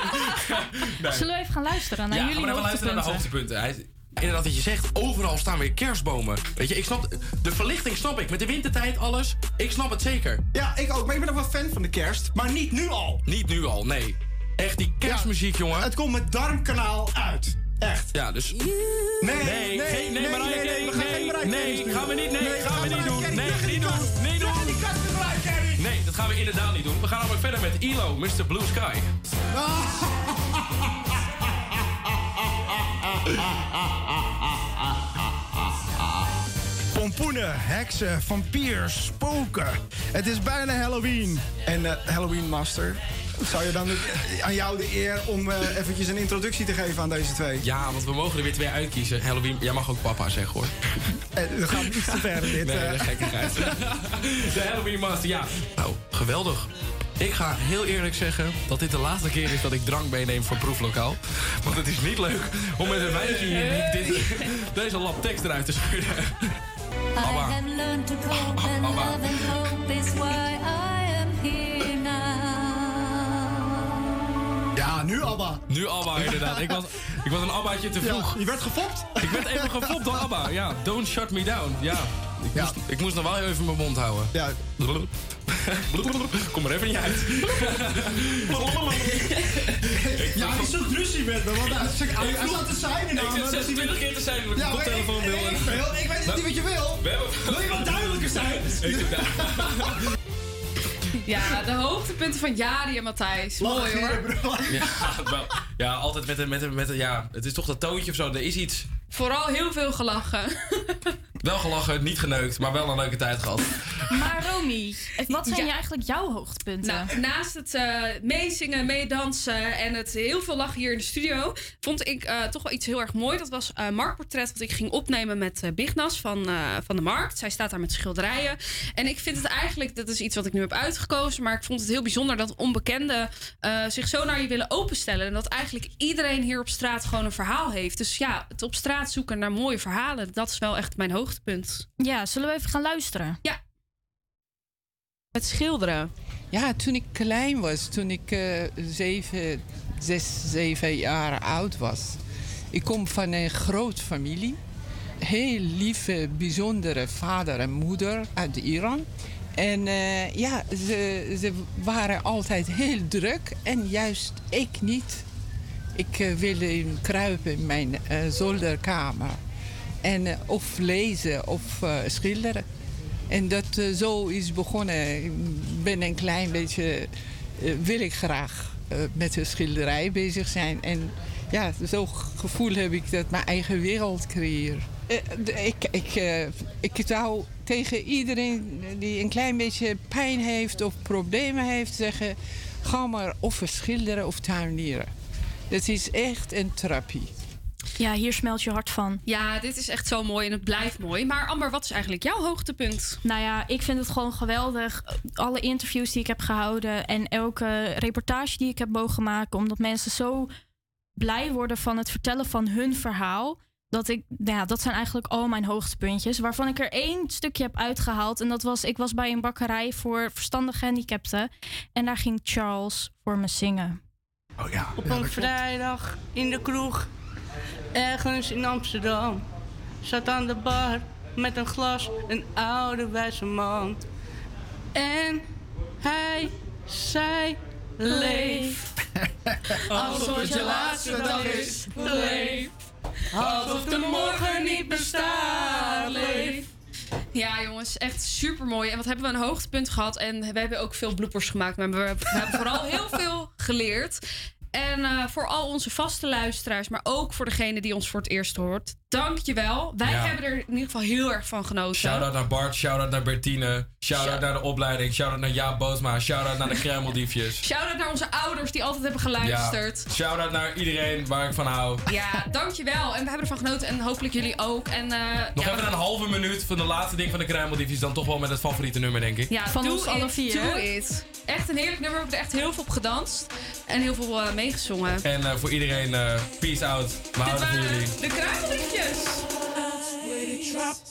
Nee. Zullen we even gaan luisteren naar ja, jullie gaan we even luisteren naar de hoogtepunten? hoogtepunten. Hij, inderdaad, wat je zegt, overal staan weer kerstbomen. Weet je, ik snap, de verlichting snap ik. Met de wintertijd, alles. Ik snap het zeker. Ja, ik ook. Maar ik ben nog wel fan van de kerst. Maar niet nu al. Niet nu al, nee. Echt die kerstmuziek, jongen. Het komt met Darmkanaal uit. Echt. Ja, dus... Nee, nee, nee, geen, nee, nee, Mariah nee, Carey, we gaan nee, geen Mariah Carey nee, sturen. gaan we niet, nee, Nee, gaan we ga niet Mariah doen. Carey, Nee, ga die niet doen. We gaan namelijk verder met ELO, Mr. Blue Sky. Pompoenen, heksen, vampiers, spoken. Het is bijna Halloween. En eh, Halloween Master, zou je dan aan jou de eer om eh, eventjes een introductie te geven aan deze twee? Ja, want we mogen er weer twee uitkiezen. Halloween, jij mag ook papa zeggen hoor. Eh, dat gaat iets te ver dit. Nee, eh. dat is gekkigheid. De Halloween Master, ja. Nou, geweldig. Ik ga heel eerlijk zeggen dat dit de laatste keer is dat ik drank meeneem voor proeflokaal. Want het is niet leuk om met een wijntje hier dit, deze lap tekst eruit te schudden. Ja, nu Abba. Nu Abba, inderdaad. Ik was, ik was een Abbaatje te vroeg. je werd gefopt? Ik werd even gefopt door Abba. Ja, don't shut me down. Ja. Ik, Moest, ik moest nog wel even mijn mond houden. Ja. Kom er even niet uit. Ja, hij zoekt ruzie met me, want hij, zat te zijn in Ik zit 26 keer te zijn ik een koptelefoon. Ik, weet niet wat je wil. Wil je wat duidelijker zijn? Ja, de hoogtepunten van Jari en Matthijs. Mooi hoor. Ja, wel, ja, altijd met een, met een, met een, ja, het is toch dat toontje of zo. Er is iets. Vooral heel veel gelachen. Wel gelachen, niet geneukt, maar wel een leuke tijd gehad. Maar Romy, wat zijn Ja. eigenlijk jouw hoogtepunten? Nou, naast het eh, meezingen, meedansen en het heel veel lachen hier in de studio, vond ik eh, toch wel iets heel erg mooi. Dat was een marktportret wat ik ging opnemen met eh Bignas van, eh, van de Markt. Zij staat daar met schilderijen. En ik vind het eigenlijk, dat is iets wat ik nu heb uitgekozen, maar ik vond het heel bijzonder dat onbekenden eh, zich zo naar je willen openstellen. En dat eigenlijk iedereen hier op straat gewoon een verhaal heeft. Dus ja, het op straat zoeken naar mooie verhalen, dat is wel echt mijn hoogtepunt. Ja, zullen we even gaan luisteren? Ja. Het schilderen. Ja, toen ik klein was, toen ik eh, zeven, zes, zeven jaar oud was. Ik kom van een groot familie. Heel lieve, bijzondere vader en moeder uit Iran. En eh, ja, ze, ze waren altijd heel druk en juist ik niet. Ik eh, wilde kruipen in mijn zolderkamer. En of lezen of schilderen. En dat eh, zo is begonnen. Ik ben een klein beetje, eh, wil ik graag eh, met de schilderij bezig zijn. En ja, zo'n gevoel heb ik dat mijn eigen wereld creëer. Ik, ik, ik zou tegen iedereen die een klein beetje pijn heeft of problemen heeft zeggen... ga maar of schilderen of tuinieren. Dat is echt een therapie. Ja, hier smelt je hart van. Ja, dit is echt zo mooi en het blijft mooi. Maar Amber, wat is eigenlijk jouw hoogtepunt? Nou ja, ik vind het gewoon geweldig. Alle interviews die ik heb gehouden en elke reportage die ik heb mogen maken, omdat mensen zo blij worden van het vertellen van hun verhaal. Dat, ik, nou ja, dat zijn eigenlijk al mijn hoogtepuntjes. Waarvan ik er één stukje heb uitgehaald. En dat was, ik was bij een bakkerij voor verstandige gehandicapten. En daar ging Charles voor me zingen. Oh ja. Op een vrijdag in de kroeg, ergens in Amsterdam. Zat aan de bar met een glas, een oude wijze man. En hij zei: Leef. Alsof het je laatste dag is, leef. Alsof de morgen niet bestaat, leef. Ja, jongens, echt super mooi. En wat hebben we een hoogtepunt gehad. En we hebben ook veel bloepers gemaakt. Maar we, we hebben vooral heel veel geleerd. En eh, voor al onze vaste luisteraars, maar ook voor degene die ons voor het eerst hoort, dankjewel. Wij Ja. hebben er in ieder geval heel erg van genoten. Shout-out naar Bart, shout-out naar Bertine, shout-out naar de opleiding, shout-out naar Jaap Boosma, shout-out naar de Kruimeldiefjes. Shout-out naar onze ouders die altijd hebben geluisterd. Ja, shout-out naar iedereen waar ik van hou. Ja, dankjewel. En we hebben ervan genoten en hopelijk jullie ook. En, eh, Nog ja, even een halve minuut van de laatste ding van de Kruimeldiefjes, dan toch wel met het favoriete nummer, denk ik. Ja, Van doe ons alle vier, Doe hè? it. Echt een heerlijk nummer. We hebben er echt heel veel op gedanst. En heel veel eh, meegezongen. En uh, voor iedereen, uh, peace out. We houden van jullie. De kruimeltjes.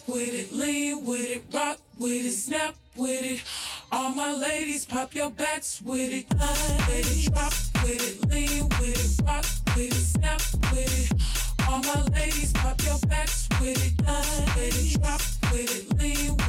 With it, lean with it, rock with it, snap with it. All my ladies, pop your backs with it. With it, drop with it, lean with it, rock with it, snap with it. All my ladies, pop your backs with it. With it, drop with it, lean with it.